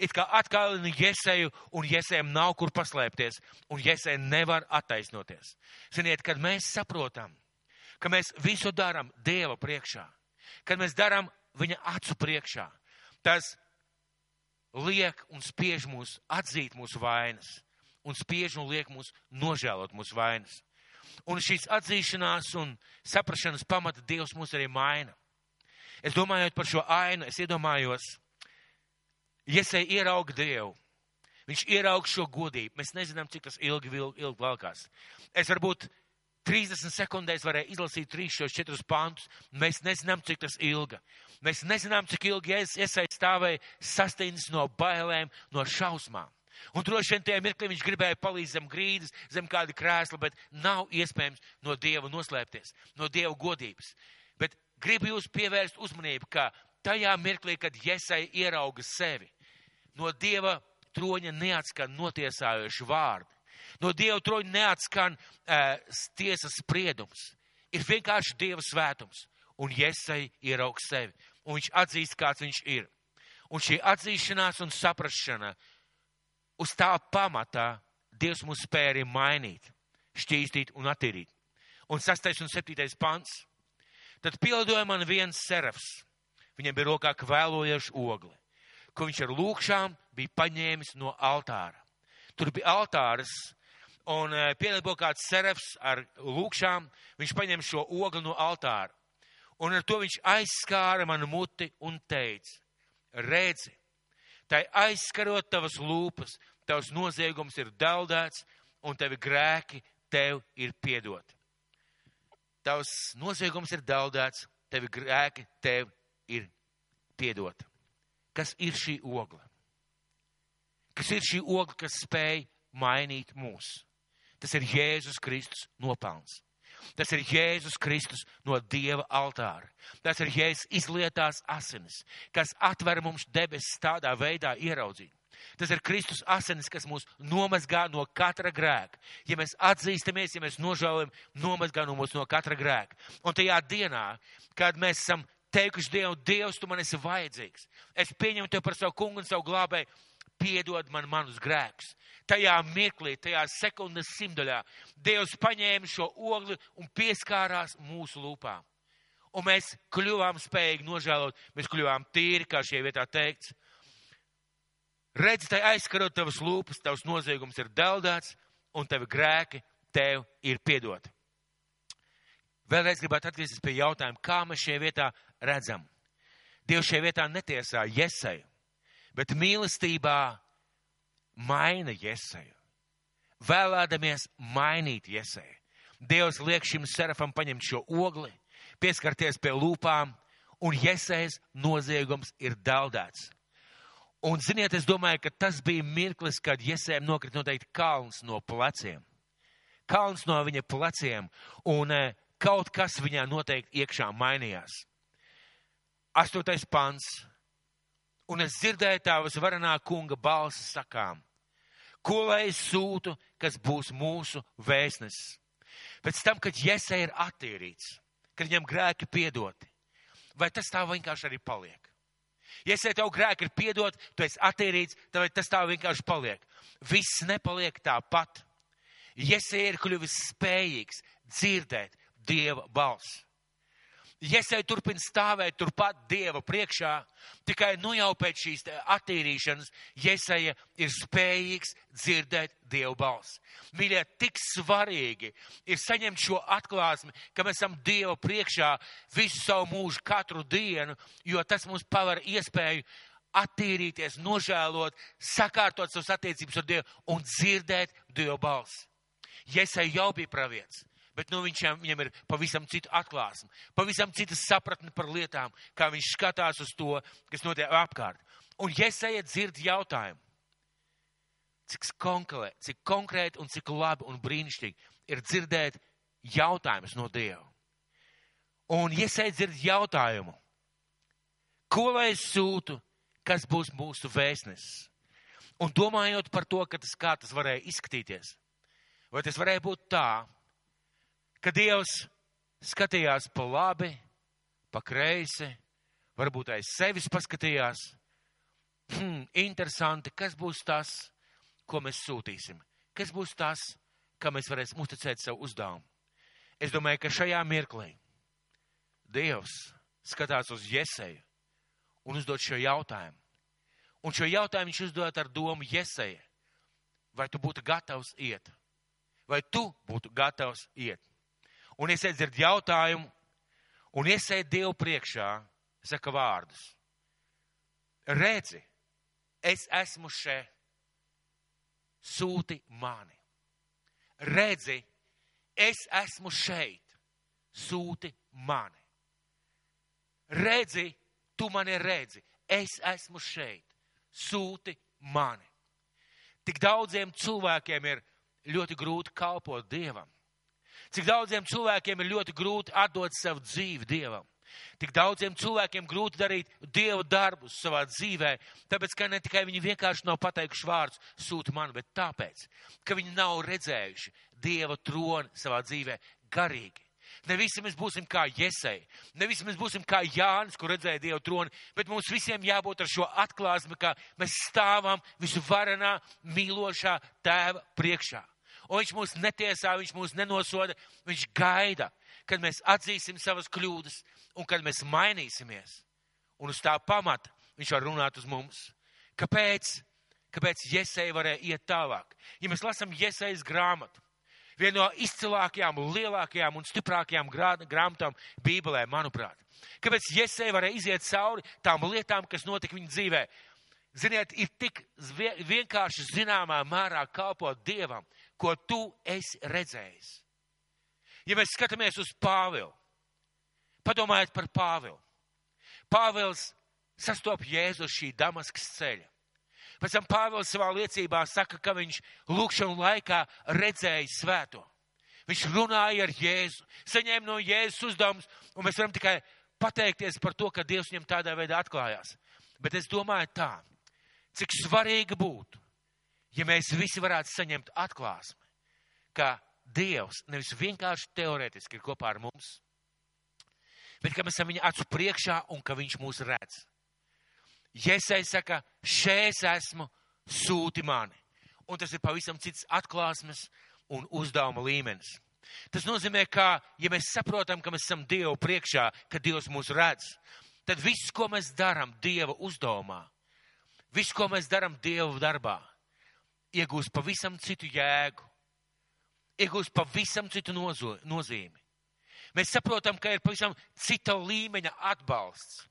It kā atkailina Jesaju, un Jesajam nav kur paslēpties, un Jesaja nevar attaisnoties. Ziniet, kad mēs saprotam, ka mēs visu darām Dieva priekšā, kad mēs darām viņa acu priekšā, tas liek un spiež mūs atzīt mūsu vainas un spiež un liek mūs nožēlot mūsu vainas. Un šīs atzīšanās un saprašanas pamata Dievs mūs arī maina. Es domājot par šo ainu, es iedomājos, Iesai ierauga Dievu. Viņš ierauga šo godību. Mēs nezinām, cik tas ilgi, ilgi, valkās. Es varbūt 30 sekundēs varēju izlasīt 3 šos 4 pantus. Mēs nezinām, cik tas ilga. Mēs nezinām, cik ilgi es, Iesai stāvēja sastīnis no bailēm, no šausmām. Un droši vien tajā mirklī viņš gribēja palīdzt zem grīdas, zem kāda krēsla, bet nav iespējams no Dieva noslēpties, no Dieva godības. Bet gribu jūs pievērst uzmanību, ka tajā mirklī, kad Iesai ierauga sevi, no Dieva troņa neatskan notiesājoši vārdi. No Dieva troņa neatskan uh, tiesas spriedums. Ir vienkārši Dieva svētums. Un Iesai ierauga sevi. Un viņš atzīst, kāds viņš ir. Un šī atzīšanās un saprašana uz tā pamatā Dievs mūs spēja arī mainīt, šķīstīt un attīrīt. Un sastais un septītais pants. Tad pildoja man viens serafs. Viņam bija rokā kvēlojoša ogli, ko viņš ar lūkšām bija paņēmis no altāra. Tur bija altārs, un eh, pielipo kāds serafs ar lūkšām, viņš paņēma šo ogli no altāra. Un ar to viņš aizskāra manu muti un teica, redzi, tai aizskarot tavas lūpas, tavs noziegums ir daudēts un tavi grēki tev ir piedoti. Tavs noziegums ir daudēts, tavi grēki tev ir piedoti. Kas ir šī ogla? Kas ir šī ogla, kas spēj mainīt mūs? Tas ir Jēzus Kristus nopelns. Tas ir Jēzus Kristus no Dieva altāra. Tas ir Jēzus izlietās asinis, kas atver mums debesis tādā veidā ieraudzīt. Tas ir Kristus asinis, kas mūs nomazgā no katra grēka. Ja mēs atzīstamies, ja mēs nožēlojam, nomazgā no mūs no katra grēka. Un tajā dienā, kad mēs esam teikuši Dievu, Dievs, tu man esi vajadzīgs. Es pieņemu tevi par savu kungu un savu glābēju. Piedod man manus grēkus. Tajā mirklī, tajā sekundes simtaļā, Dievs paņēma šo ogli un pieskārās mūsu lūpām. Un mēs kļuvām spējīgi nožēlot, mēs kļuvām tīri, kā šie vietā teikts. Redz, tai aizkarot tavas lūpas, tavs noziegums ir deldēts, un tavi grēki tev ir piedoti. Vēlreiz gribētu atgriezties pie jautājuma, kā mēs šajā vietā redzam. Dievs šajā vietā netiesā Jesaju, bet mīlestībā maina Jesaju. Vēlēdamies mainīt Jesaju. Dievs liek šim serafam paņemt šo ogli, pieskarties pie lūpām, un Jesajas noziegums ir daudēts. Un, ziniet, es domāju, ka tas bija mirklis, kad Jesēm nokrita noteikti kalns no pleciem. Kalns no viņa pleciem, un eh, kaut kas viņā noteikti iekšā mainījās. Astotais pants. Un es dzirdēju tavas varenā kunga balsi sakām, ko lai es sūtu, kas būs mūsu vēstnesis. Pēc tam, kad Jēzus ir attīrīts, kad viņam grēki piedoti, vai tas tā vienkārši arī paliek? Ja es tev grēki ir piedot, tu esi attīrīts, tad tas tā vienkārši paliek. Viss nepaliek tāpat. Ja es ir kļuvis spējīgs dzirdēt Dieva balsi. Iesai turpina stāvēt turpat Dieva priekšā, tikai nu jau pēc šīs attīrīšanas Iesaja ir spējīgs dzirdēt Dieva balsi. Mīļie, tik svarīgi ir saņemt šo atklāsmi, ka mēs esam Dieva priekšā visu savu mūžu, katru dienu, jo tas mums paver iespēju attīrīties, nožēlot, sakārtot savas attiecības ar Dievu un dzirdēt Dieva balsi. Iesai jau bija pravietis bet nu, viņš, viņam ir pavisam cita atklāsme, pavisam cita sapratne par lietām, kā viņš skatās uz to, kas notiek apkārt. Un Jesaja dzird jautājumu, cik, konkrē, cik konkrēti un cik labi un brīnišķīgi ir dzirdēt jautājumus no Dieva. Un Jesaja dzird jautājumu, ko lai es sūtu, kas būs mūsu vēstnesis. Un domājot par to, tas kā tas varēja izskatīties, vai tas varēja būt tā, ka Dievs skatījās pa labi, pa kreisi, varbūt aiz sevis paskatījās. Hmm, interesanti, kas būs tas, ko mēs sūtīsim? Kas būs tas, kā mēs varēsim uzticēt savu uzdevumu? Es domāju, ka šajā mirklī Dievs skatās uz Jeseju un uzdod šo jautājumu. Un šo jautājumu viņš uzdod ar domu Jeseja. Vai tu būtu gatavs iet? Vai tu būtu gatavs iet? Un iesēd dzird jautājumu, un iesēd Dievu priekšā, saka vārdus. Redzi, es esmu šeit, sūti mani. Redzi, es esmu šeit, sūti mani. Redzi, tu mani redzi, es esmu šeit, sūti mani. Tik daudziem cilvēkiem ir ļoti grūti kalpot Dievam. Cik daudziem cilvēkiem ir ļoti grūti atdot savu dzīvi Dievam. Tik daudziem cilvēkiem grūti darīt Dieva darbus savā dzīvē, tāpēc, ka ne tikai viņi vienkārši nav pateikuši vārdus sūta man, bet tāpēc, ka viņi nav redzējuši Dieva troni savā dzīvē garīgi. Ne visi mēs būsim kā Iesai, ne visi mēs būsim kā Jānis, kur redzēja Dieva troni, bet mums visiem jābūt ar šo atklāsmi, ka mēs stāvam visu varenā, mīlošā tēva priekšā un viņš mūs netiesā, viņš mūs nenosoda, viņš gaida, kad mēs atzīsim savas kļūdas un kad mēs mainīsimies. Un uz tā pamata viņš var runāt uz mums. Kāpēc? Kāpēc Iesēja varēja iet tālāk? Ja mēs lasām Iesējas grāmatu, viena no izcilākajām, lielākajām un stiprākajām grāmatām Bībelē, manuprāt. Kāpēc Iesēja varēja iziet cauri tām lietām, kas notika viņa dzīvē? Ziniet, ir tik vienkārši zināmā mērā kalpot Dievam, ko tu esi redzējis. Ja mēs skatāmies uz Pāvilu, padomājiet par Pāvilu. Pāvils sastop Jēzu uz šī Damaskas ceļa. Pēc tam Pāvils savā liecībā saka, ka viņš lūkšanu laikā redzēja svēto. Viņš runāja ar Jēzu, saņēma no Jēzus uzdevumus, un mēs varam tikai pateikties par to, ka Dievs viņam tādā veidā atklājās. Bet es domāju tā, cik svarīgi būtu, ja mēs visi varētu saņemt atklāsmi, ka Dievs nevis vienkārši teorētiski ir kopā ar mums, bet ka mēs esam viņa acu priekšā un ka viņš mūs redz. Jēzai saka, šeit esmu, sūti mani. Un tas ir pavisam cits atklāsmes un uzdevuma līmenis. Tas nozīmē, ka, ja mēs saprotam, ka mēs esam Dievu priekšā, ka Dievs mūs redz, tad viss, ko mēs darām Dieva uzdevumā, viss, ko mēs darām Dieva darbā, iegūst pavisam citu jēgu, iegūst pavisam citu nozo, nozīmi. Mēs saprotam, ka ir pavisam cita līmeņa atbalsts.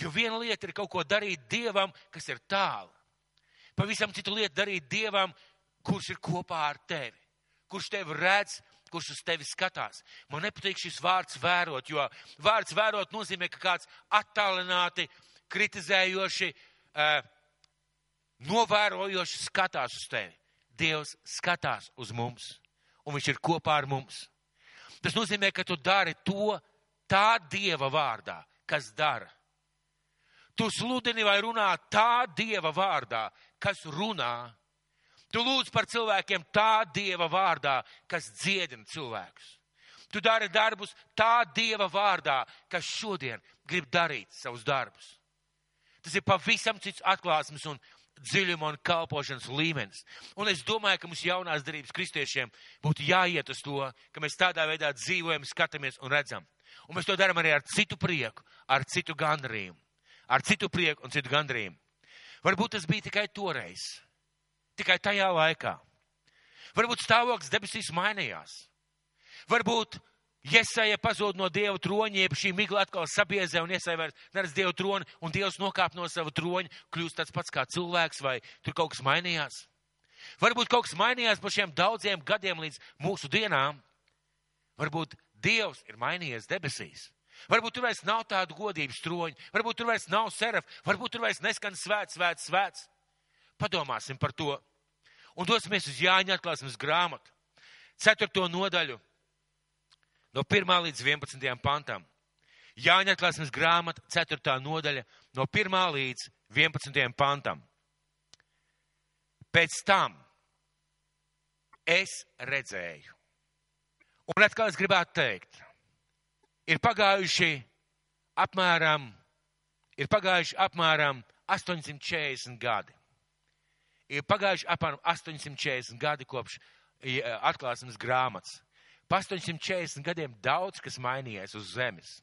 Jo viena lieta ir kaut ko darīt Dievam, kas ir tālu. Pavisam citu lietu darīt Dievam, kurš ir kopā ar tevi, kurš tevi redz, kurš uz tevi skatās. Man nepatīk šis vārds vērot, jo vārds vērot nozīmē, ka kāds attālināti, kritizējoši, uh, novērojoši skatās uz tevi. Dievs skatās uz mums, un viņš ir kopā ar mums. Tas nozīmē, ka tu dari to tā Dieva vārdā, kas dara. Tu sludini vai runā tā Dieva vārdā, kas runā. Tu lūdz par cilvēkiem tā Dieva vārdā, kas dziedina cilvēkus. Tu dari darbus tā Dieva vārdā, kas šodien grib darīt savus darbus. Tas ir pavisam cits atklāsmes un dziļuma un kalpošanas līmenis. Un es domāju, ka mums jaunās darības kristiešiem būtu jāiet uz to, ka mēs tādā veidā dzīvojam, skatāmies un redzam. Un mēs to darām arī ar citu prieku, ar citu gandrību. Ar citu prieku un citu gandrību. Varbūt tas bija tikai toreiz, tikai tajā laikā. Varbūt stāvoklis debesīs mainījās. Varbūt Iesaija pazūd no Dieva troņa, jeb šī migla atkal sabiezē un iesaija vairs neredz Dieva troni, un Dievs nokāp no sava troņa, kļūst tāds pats kā cilvēks, vai tur kaut kas mainījās. Varbūt kaut kas mainījās pa šiem daudziem gadiem līdz mūsu dienām. Varbūt Dievs ir mainījies debesīs. Varbūt tur vairs nav tādu godības troņu, varbūt tur vairs nav seraf, varbūt tur vairs neskan svēts, svēts, svēts. Padomāsim par to. Un dosimies uz Jāņa atklāsmes grāmatu. Ceturto nodaļu no 1 līdz 11 pantam. Jāņa atklāsmes grāmata, 4. nodaļa, no 1 līdz 11 pantam. Pēc tam es redzēju. Un atkal es gribētu teikt, ir pagājuši apmēram, ir pagājuši apmēram 840 gadi. Ir pagājuši apmēram 840 gadi kopš atklāsmes grāmatas. Pa 840 gadiem daudz kas mainījies uz zemes.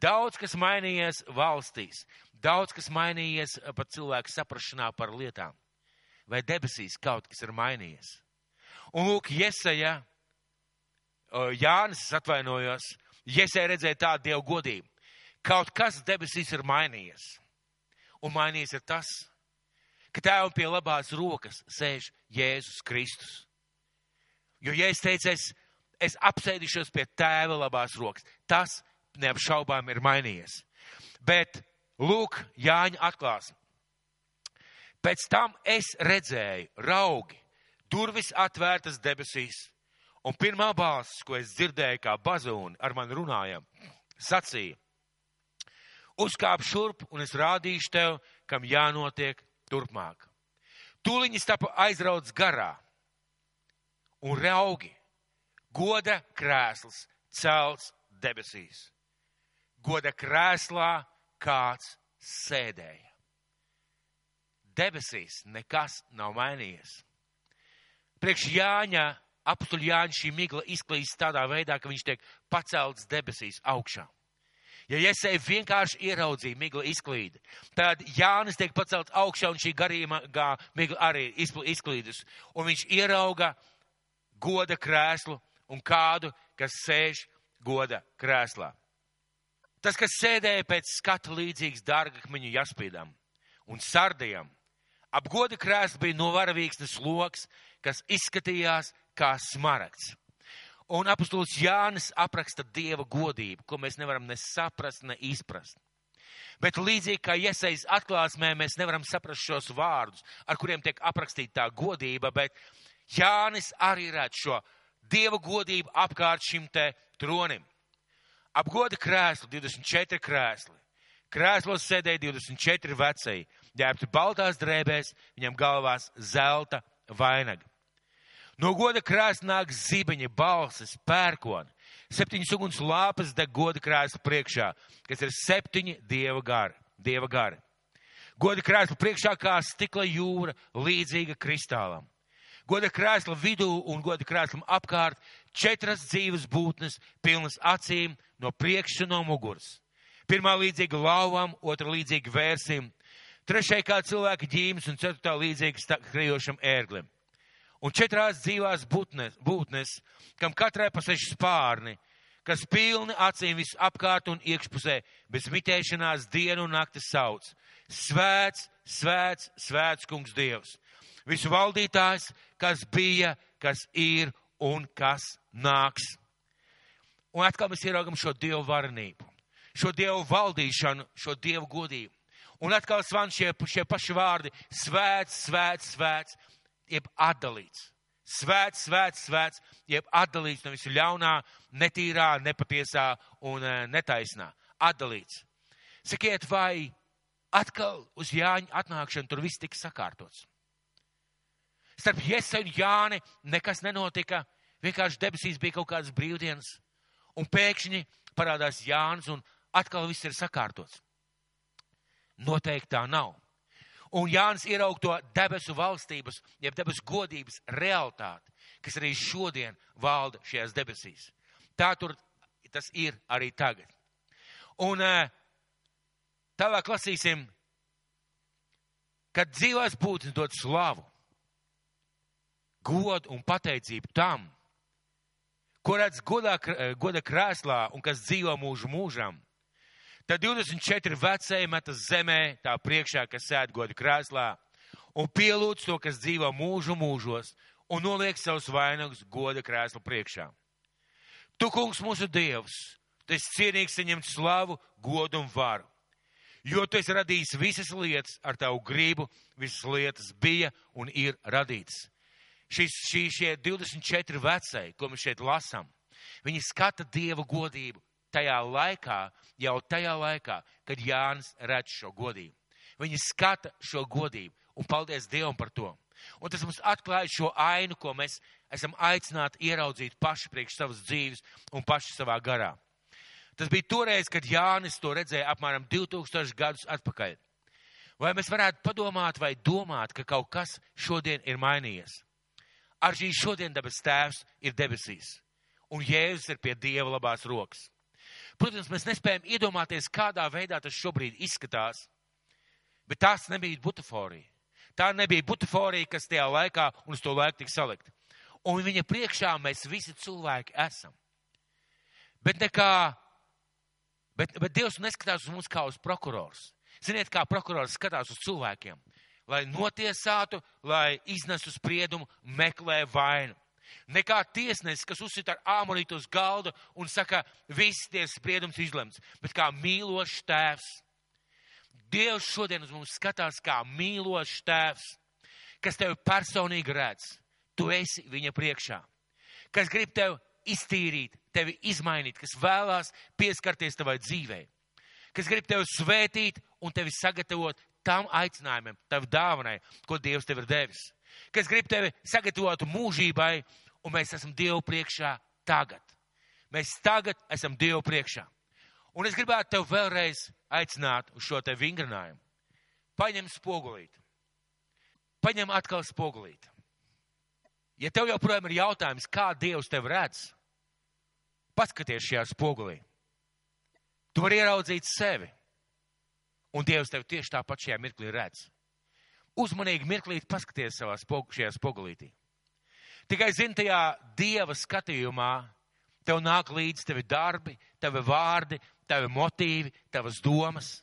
Daudz kas mainījies valstīs, daudz kas mainījies pat cilvēku saprašanā par lietām. Vai debesīs kaut kas ir mainījies? Un lūk, Jesaja, Jānis, es atvainojos, Jesaja redzēja tādu dievu godību. Kaut kas debesīs ir mainījies. Un mainījies ir tas, ka tēvam pie labās rokas sēž Jēzus Kristus. Jo, ja es teicu, es es apsēdīšos pie tēva labās rokas. Tas neapšaubām ir mainījies. Bet lūk, Jāņa atklāsme. Pēc tam es redzēju raugi, durvis atvērtas debesīs, un pirmā balss, ko es dzirdēju kā bazūni ar mani runājam, sacīja, uzkāp šurp un es rādīšu tev, kam jānotiek turpmāk. Tūliņas tapa aizrauts garā un raugi Goda krēsls celts debesīs. Goda krēslā kāds sēdēja. Debesīs nekas nav mainījies. Priekš Jāņa, apstuļ Jāņa šī migla izklīst tādā veidā, ka viņš tiek pacelts debesīs augšā. Ja Iesēja vienkārši ieraudzīja migla izklīdi, tad Jānis tiek pacelts augšā un šī garīga migla arī izklīdus. Un viņš ierauga goda krēslu un kādu, kas sēž goda krēslā. Tas, kas sēdēja pēc skata līdzīgs dārgakmeņu jaspīdam un sardajam, ap goda krēslu bija novaravīgsnes loks, kas izskatījās kā smaragds. Un apustulis Jānis apraksta dieva godību, ko mēs nevaram ne saprast, ne izprast. Bet līdzīgi kā iesaistīts atklāsmē, mēs nevaram saprast šos vārdus, ar kuriem tiek aprakstīta tā godība, bet Jānis arī redz šo dieva godību apkārt šim te tronim. Ap goda krēslu 24 krēsli. Krēslos sēdēja 24 vecēji, ģērbti baltās drēbēs, viņam galvās zelta vainaga. No goda krēsla nāk zibeņi, balsis, pērkoni. Septiņas uguns lāpas deg goda krēsla priekšā, kas ir septiņi dieva gari. Dieva gari. Goda krēsla priekšā kā stikla jūra, līdzīga kristālam goda krēsla vidū un goda krēslam apkārt četras dzīves būtnes, pilnas acīm no priekšas un no muguras. Pirmā līdzīga lauvam, otra līdzīga vērsim. trešai kā cilvēka ģīmes un ceturtā līdzīgs krejošam ērglim. Un četrās dzīvās būtnes, būtnes, kam katrai pa seši spārni, kas pilni acīm visu apkārt un iekšpusē, bez mitēšanās dienu un nakti sauc. Svēts, svēts, svēts kungs Dievs. Visu valdītājs, kas bija, kas ir un kas nāks. Un atkal mēs ieraugam šo Dievu varenību, šo Dievu valdīšanu, šo Dievu godību. Un atkal svan šie, šie paši vārdi - svēts, svēts, svēts, jeb atdalīts. Svēts, svēts, svēts, jeb atdalīts no visu ļaunā, netīrā, nepatiesā un eh, netaisnā. Atdalīts. Sakiet, vai atkal uz Jāņa atnākšanu tur viss tika sakārtots? Starp Jēzu un Jāni nekas nenotika, vienkārši debesīs bija kaut kādas brīvdienas, un pēkšņi parādās Jānis, un atkal viss ir sakārtots. Noteikti tā nav. Un Jānis ieraug to debesu valstības, jeb debesu godības realitāti, kas arī šodien valda šajās debesīs. Tā tur tas ir arī tagad. Un eh, tālāk lasīsim, kad dzīvās būtnes dod slavu, godu un pateicību tam, ko redz godā, eh, goda krēslā un kas dzīvo mūžu mūžam Tad 24 vecēji metas zemē, tā priekšā, kas sēd godu krēslā, un pielūdz to, kas dzīvo mūžu mūžos, un noliek savus vainagus goda krēsla priekšā. Tu, kungs, mūsu dievs, tu esi cienīgs saņemt slavu, godu un varu, jo tu esi radījis visas lietas ar tavu gribu, visas lietas bija un ir radītas. Šis, šī, šie 24 vecēji, ko mēs šeit lasām, viņi skata Dieva godību, tajā laikā, jau tajā laikā, kad Jānis redz šo godību. Viņi skata šo godību, un paldies Dievam par to. Un tas mums atklāja šo ainu, ko mēs esam aicināti ieraudzīt paši priekš savas dzīves un paši savā garā. Tas bija toreiz, kad Jānis to redzēja apmēram 2000 gadus atpakaļ. Vai mēs varētu padomāt vai domāt, ka kaut kas šodien ir mainījies? Ar šī šodien debes tēvs ir debesīs, un Jēzus ir pie Dieva labās rokas. Protams, mēs nespējam iedomāties, kādā veidā tas šobrīd izskatās, bet tās nebija butaforija. Tā nebija butaforija, kas tajā laikā un uz to laiku tika salikt. Un viņa priekšā mēs visi cilvēki esam. Bet nekā, bet, bet Dievs neskatās uz mums kā uz prokurors. Ziniet, kā prokurors skatās uz cilvēkiem, lai notiesātu, lai iznesu spriedumu, meklē vainu nekā tiesnesis, kas uzsit ar āmurītu uz galda un saka, viss tie spriedums izlemts, bet kā mīlošs tēvs. Dievs šodien uz mums skatās kā mīlošs tēvs, kas tevi personīgi redz. Tu esi viņa priekšā, kas grib tevi iztīrīt, tevi izmainīt, kas vēlās pieskarties tavai dzīvei, kas grib tevi svētīt un tevi sagatavot tam aicinājumam, tavu dāvanai, ko Dievs tev ir devis kas grib tevi sagatavot mūžībai, un mēs esam Dievu priekšā tagad. Mēs tagad esam Dievu priekšā. Un es gribētu tev vēlreiz aicināt uz šo te vingrinājumu. Paņem spogulīt. Paņem atkal spogulīt. Ja tev joprojām ir jautājums, kā Dievs tev redz, paskaties šajā spogulī. Tu vari ieraudzīt sevi. Un Dievs tev tieši tāpat šajā mirklī redz uzmanīgi mirklīt paskaties savā spog, šajā spogulītī. Tikai zini, tajā dieva skatījumā tev nāk līdzi tevi darbi, tevi vārdi, tevi motīvi, tavas domas.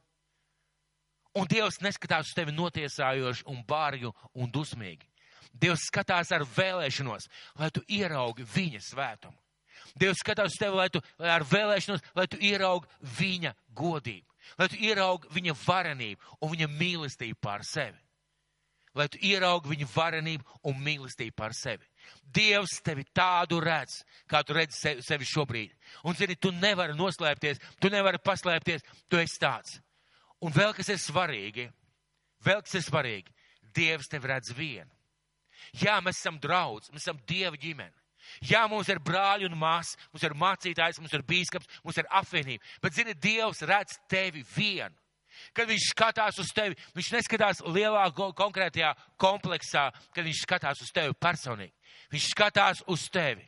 Un Dievs neskatās uz tevi notiesājoši un bārju un dusmīgi. Dievs skatās ar vēlēšanos, lai tu ieraugi viņa svētumu. Dievs skatās uz tevi, lai tu lai ar vēlēšanos, lai tu ieraugi viņa godību, lai tu ieraugi viņa varenību un viņa mīlestību pār sevi lai tu ieraugi viņu varenību un mīlestību par sevi. Dievs tevi tādu redz, kā tu redzi sevi, sevi šobrīd. Un, zini, tu nevari noslēpties, tu nevari paslēpties, tu esi tāds. Un vēl kas ir svarīgi, vēl kas ir svarīgi, Dievs tevi redz vienu. Jā, mēs esam draudz, mēs esam Dieva ģimene. Jā, mums ir brāļi un māsas, mums ir mācītājs, mums ir bīskaps, mums ir apvienība. Bet, zini, Dievs redz tevi vienu. Kad viņš skatās uz tevi, viņš neskatās lielā konkrētajā kompleksā, kad viņš skatās uz tevi personīgi. Viņš skatās uz tevi.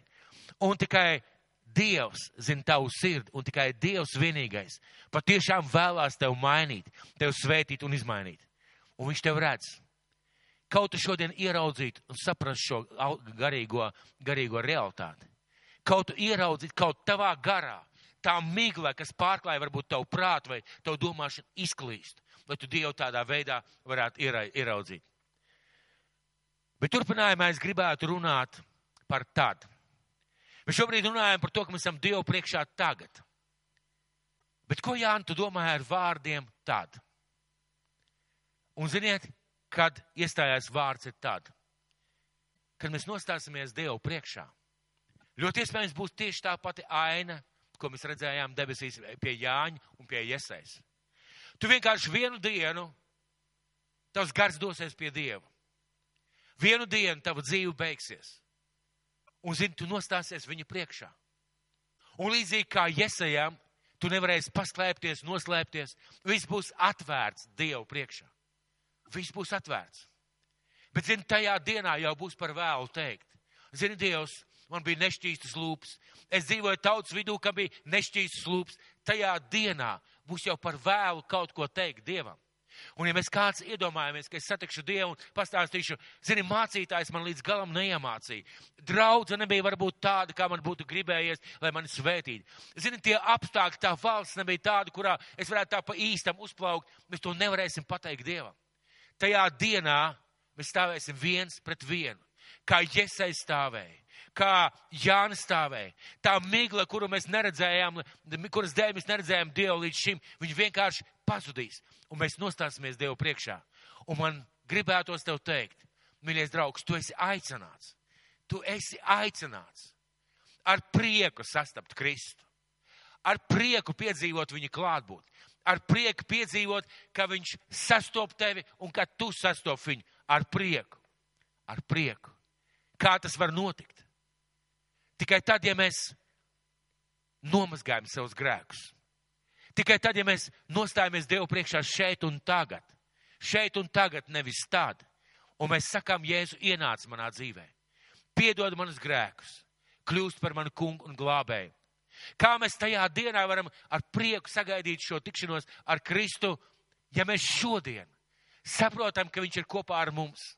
Un tikai Dievs zina tavu sirdi, un tikai Dievs vienīgais patiešām vēlās tevi mainīt, tevi svētīt un izmainīt. un viņš tev redz. Kaut tu šodien ieraudzītu un saprastu šo garīgo, garīgo realitāti. Kaut tu ieraudzītu kaut tavā garā, tā migla, kas pārklāja varbūt tavu prātu vai tavu domāšanu izklīst, lai tu Dievu tādā veidā varētu ieraudzīt. Bet turpinājumā es gribētu runāt par tad. Mēs šobrīd runājam par to, ka mēs esam Dievu priekšā tagad. Bet ko Jānis tu domāji ar vārdiem tad? Un ziniet, kad iestājās vārds ir tad, kad mēs nostāsimies Dievu priekšā. Ļoti iespējams būs tieši tā pati aina, ko mēs redzējām debesīs pie Jāņa un pie Iesais. Tu vienkārši vienu dienu, tavs gars dosies pie Dieva. Vienu dienu tava dzīve beigsies. Un, zini, tu nostāsies viņa priekšā. Un līdzīgi kā Iesajām, tu nevarēsi paslēpties, noslēpties. Viss būs atvērts Dievu priekšā. Viss būs atvērts. Bet, zini, tajā dienā jau būs par vēlu teikt. Zini, Dievs, man bija nešķīstas lūpas. Es dzīvoju tautas vidū, kam bija nešķīstas lūpas. Tajā dienā būs jau par vēlu kaut ko teikt Dievam. Un ja mēs kāds iedomājamies, ka es satikšu Dievu un pastāstīšu, zini, mācītājs man līdz galam neiemācīja. Draudze nebija varbūt tāda, kā man būtu gribējies, lai mani svētītu. Zini, tie apstākļi, tā valsts nebija tāda, kurā es varētu tā pa īstam uzplaukt. Mēs to nevarēsim pateikt Dievam. Tajā dienā mēs stāvēsim viens pret vienu, kā Iesai stāvēja kā Jānis stāvēja. Tā migla, kuru mēs neredzējām, kuras dēļ mēs neredzējām Dievu līdz šim, viņa vienkārši pazudīs. Un mēs nostāsimies Dievu priekšā. Un man gribētos tev teikt, mīļais draugs, tu esi aicināts. Tu esi aicināts ar prieku sastapt Kristu. Ar prieku piedzīvot viņa klātbūtni. Ar prieku piedzīvot, ka viņš sastop tevi un ka tu sastop viņu. Ar prieku. Ar prieku. Kā tas var notikt? Tikai tad, ja mēs nomazgājam savus grēkus. Tikai tad, ja mēs nostājamies Dievu priekšā šeit un tagad. Šeit un tagad, nevis tad. Un mēs sakām, Jēzu ienāc manā dzīvē. Piedod manus grēkus. Kļūst par manu kungu un glābēju. Kā mēs tajā dienā varam ar prieku sagaidīt šo tikšanos ar Kristu, ja mēs šodien saprotam, ka Viņš ir kopā ar mums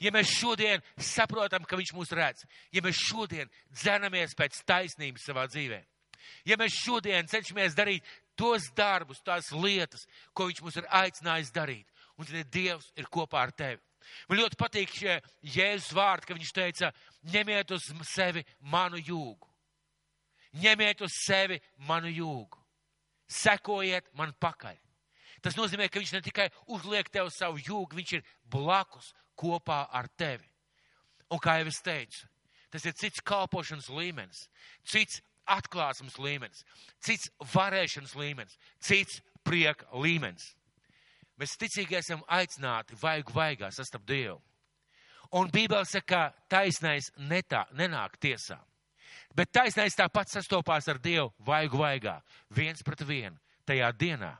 ja mēs šodien saprotam, ka Viņš mūs redz, ja mēs šodien dzenamies pēc taisnības savā dzīvē, ja mēs šodien cenšamies darīt tos darbus, tās lietas, ko Viņš mūs ir aicinājis darīt, un tad Dievs ir kopā ar tevi. Man ļoti patīk šie Jēzus vārdi, ka viņš teica, ņemiet uz sevi manu jūgu. Ņemiet uz sevi manu jūgu. Sekojiet man pakaļ. Tas nozīmē, ka viņš ne tikai uzliek tev savu jūgu, viņš ir blakus kopā ar tevi. Un kā jau es teicu, tas ir cits kalpošanas līmenis, cits atklāsmes līmenis, cits varēšanas līmenis, cits prieka līmenis. Mēs ticīgi esam aicināti vaigu vaigā sastapt Dievu. Un Bībele saka, ka taisnais netā, nenāk tiesā. Bet taisnais tāpat sastopās ar Dievu vaigu vaigā, viens pret vienu, tajā dienā,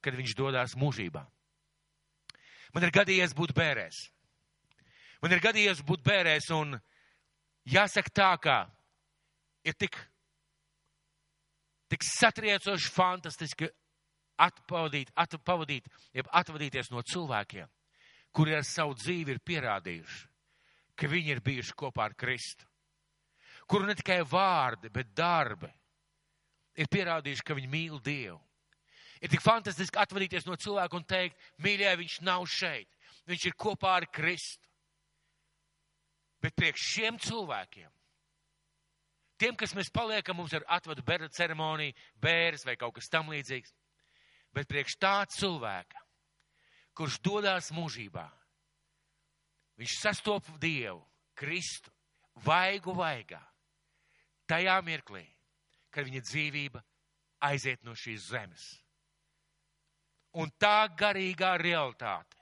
kad viņš dodas mūžībā. Man ir gadījies būt bērēs. Man ir gadījies būt bērēs un jāsaka tā, ka ir tik, tik satriecoši fantastiski atpavadīt, atpavadīt, atvadīties no cilvēkiem, kuri ar savu dzīvi ir pierādījuši, ka viņi ir bijuši kopā ar Kristu. Kuru ne tikai vārdi, bet darbi ir pierādījuši, ka viņi mīl Dievu. Ir tik fantastiski atvadīties no cilvēka un teikt, mīļie, viņš nav šeit. Viņš ir kopā ar Kristu. Bet priekš šiem cilvēkiem, tiem, kas mēs paliekam, mums ir atvadu bērnu ceremonija, bērs vai kaut kas tam līdzīgs, bet priekš tā cilvēka, kurš dodas mūžībā, viņš sastopa Dievu, Kristu, vaigu vaigā, tajā mirklī, kad viņa dzīvība aiziet no šīs zemes. Un tā garīgā realitāte,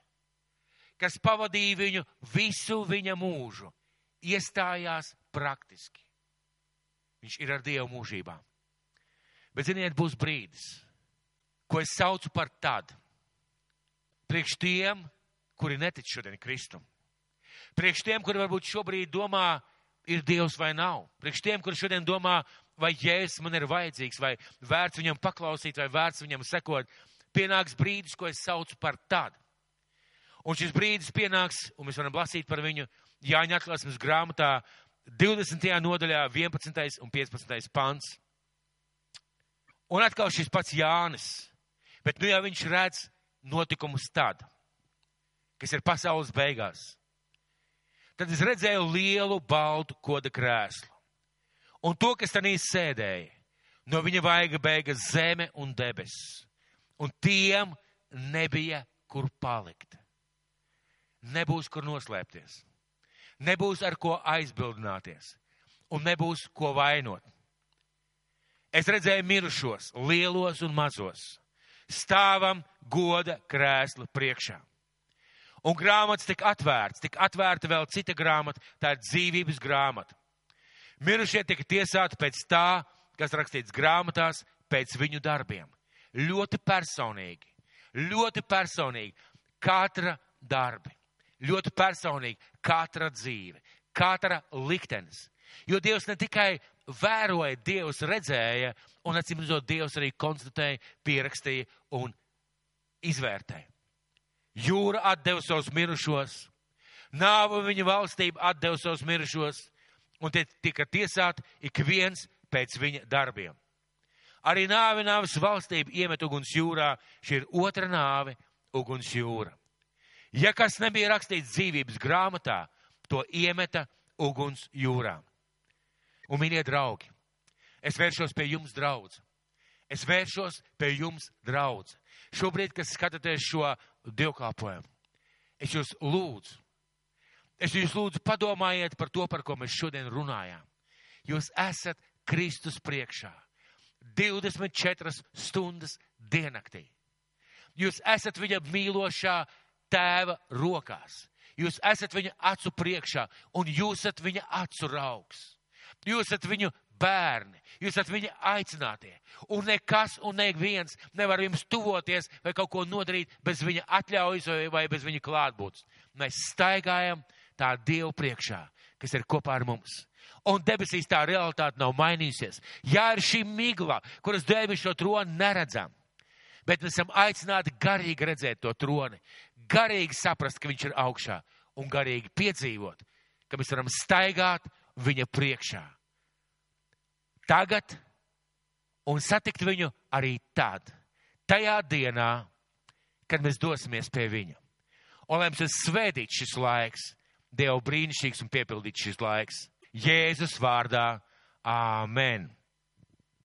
kas pavadīja viņu visu viņa mūžu, iestājās praktiski. Viņš ir ar Dievu mūžībā. Bet, ziniet, būs brīdis, ko es saucu par tādu. Priekš tiem, kuri netic šodien Kristum. Priekš tiem, kuri varbūt šobrīd domā, ir Dievs vai nav. Priekš tiem, kuri šodien domā, vai Jēzus man ir vajadzīgs, vai vērts viņam paklausīt, vai vērts viņam sekot, pienāks brīdis, ko es saucu par tādu. Un šis brīdis pienāks, un mēs varam lasīt par viņu Jāņa atklāsmes grāmatā 20. nodaļā 11. un 15. pants. Un atkal šis pats Jānis, bet nu jau viņš redz notikumus tad, kas ir pasaules beigās. Tad es redzēju lielu baltu koda krēslu. Un to, kas tanī sēdēja, no viņa vaiga beigas zeme un debesis. Un tiem nebija kur palikt. Nebūs kur noslēpties. Nebūs ar ko aizbildināties. Un nebūs ko vainot. Es redzēju mirušos, lielos un mazos, stāvam goda krēsla priekšā. Un grāmatas tika atvērts, tika atvērta vēl cita grāmata, tā ir dzīvības grāmata. Mirušie tika tiesāti pēc tā, kas rakstīts grāmatās, pēc viņu darbiem. Ļoti personīgi, ļoti personīgi katra darbi, ļoti personīgi katra dzīve, katra liktenis. Jo Dievs ne tikai vēroja, Dievs redzēja, un acīm redzot, Dievs arī konstatēja, pierakstīja un izvērtēja. Jūra atdeva savus mirušos, nāva viņa valstība atdeva savus mirušos, un tie tika tiesāti ik viens pēc viņa darbiem. Arī nāve nāves valstība iemet uguns jūrā, šī ir otra nāve, uguns jūra. Ja kas nebija rakstīts dzīvības grāmatā, to iemeta uguns jūrā. Un, mīļie draugi, es vēršos pie jums, draudz. Es vēršos pie jums, draudz. Šobrīd, kad skatāties šo dievkalpojumu, es jūs lūdzu, es jūs lūdzu padomājiet par to, par ko mēs šodien runājām. Jūs esat Kristus priekšā 24 stundas diennaktī. Jūs esat viņa mīlošā tēva rokās. Jūs esat viņa acu priekšā un jūs esat viņa acu raugs. Jūs esat viņu bērni, jūs esat viņa aicinātie. Un nekas un neviens nevar jums tuvoties vai kaut ko nodarīt bez viņa atļaujas vai, vai bez viņa klātbūtnes. Mēs staigājam tā Dievu priekšā, kas ir kopā ar mums. Un debesīs tā realitāte nav mainījusies. Jā, ir šī migla, kuras dēļ mēs šo troni neredzam. Bet mēs esam aicināti garīgi redzēt to troni, garīgi saprast, ka viņš ir augšā un garīgi piedzīvot, ka mēs varam staigāt viņa priekšā. Tagad un satikt viņu arī tad, tajā dienā, kad mēs dosimies pie viņa. Un lai mums ir svētīts šis laiks, Dieva brīnišķīgs un piepildīts šis laiks. Jēzus vārdā. Āmen!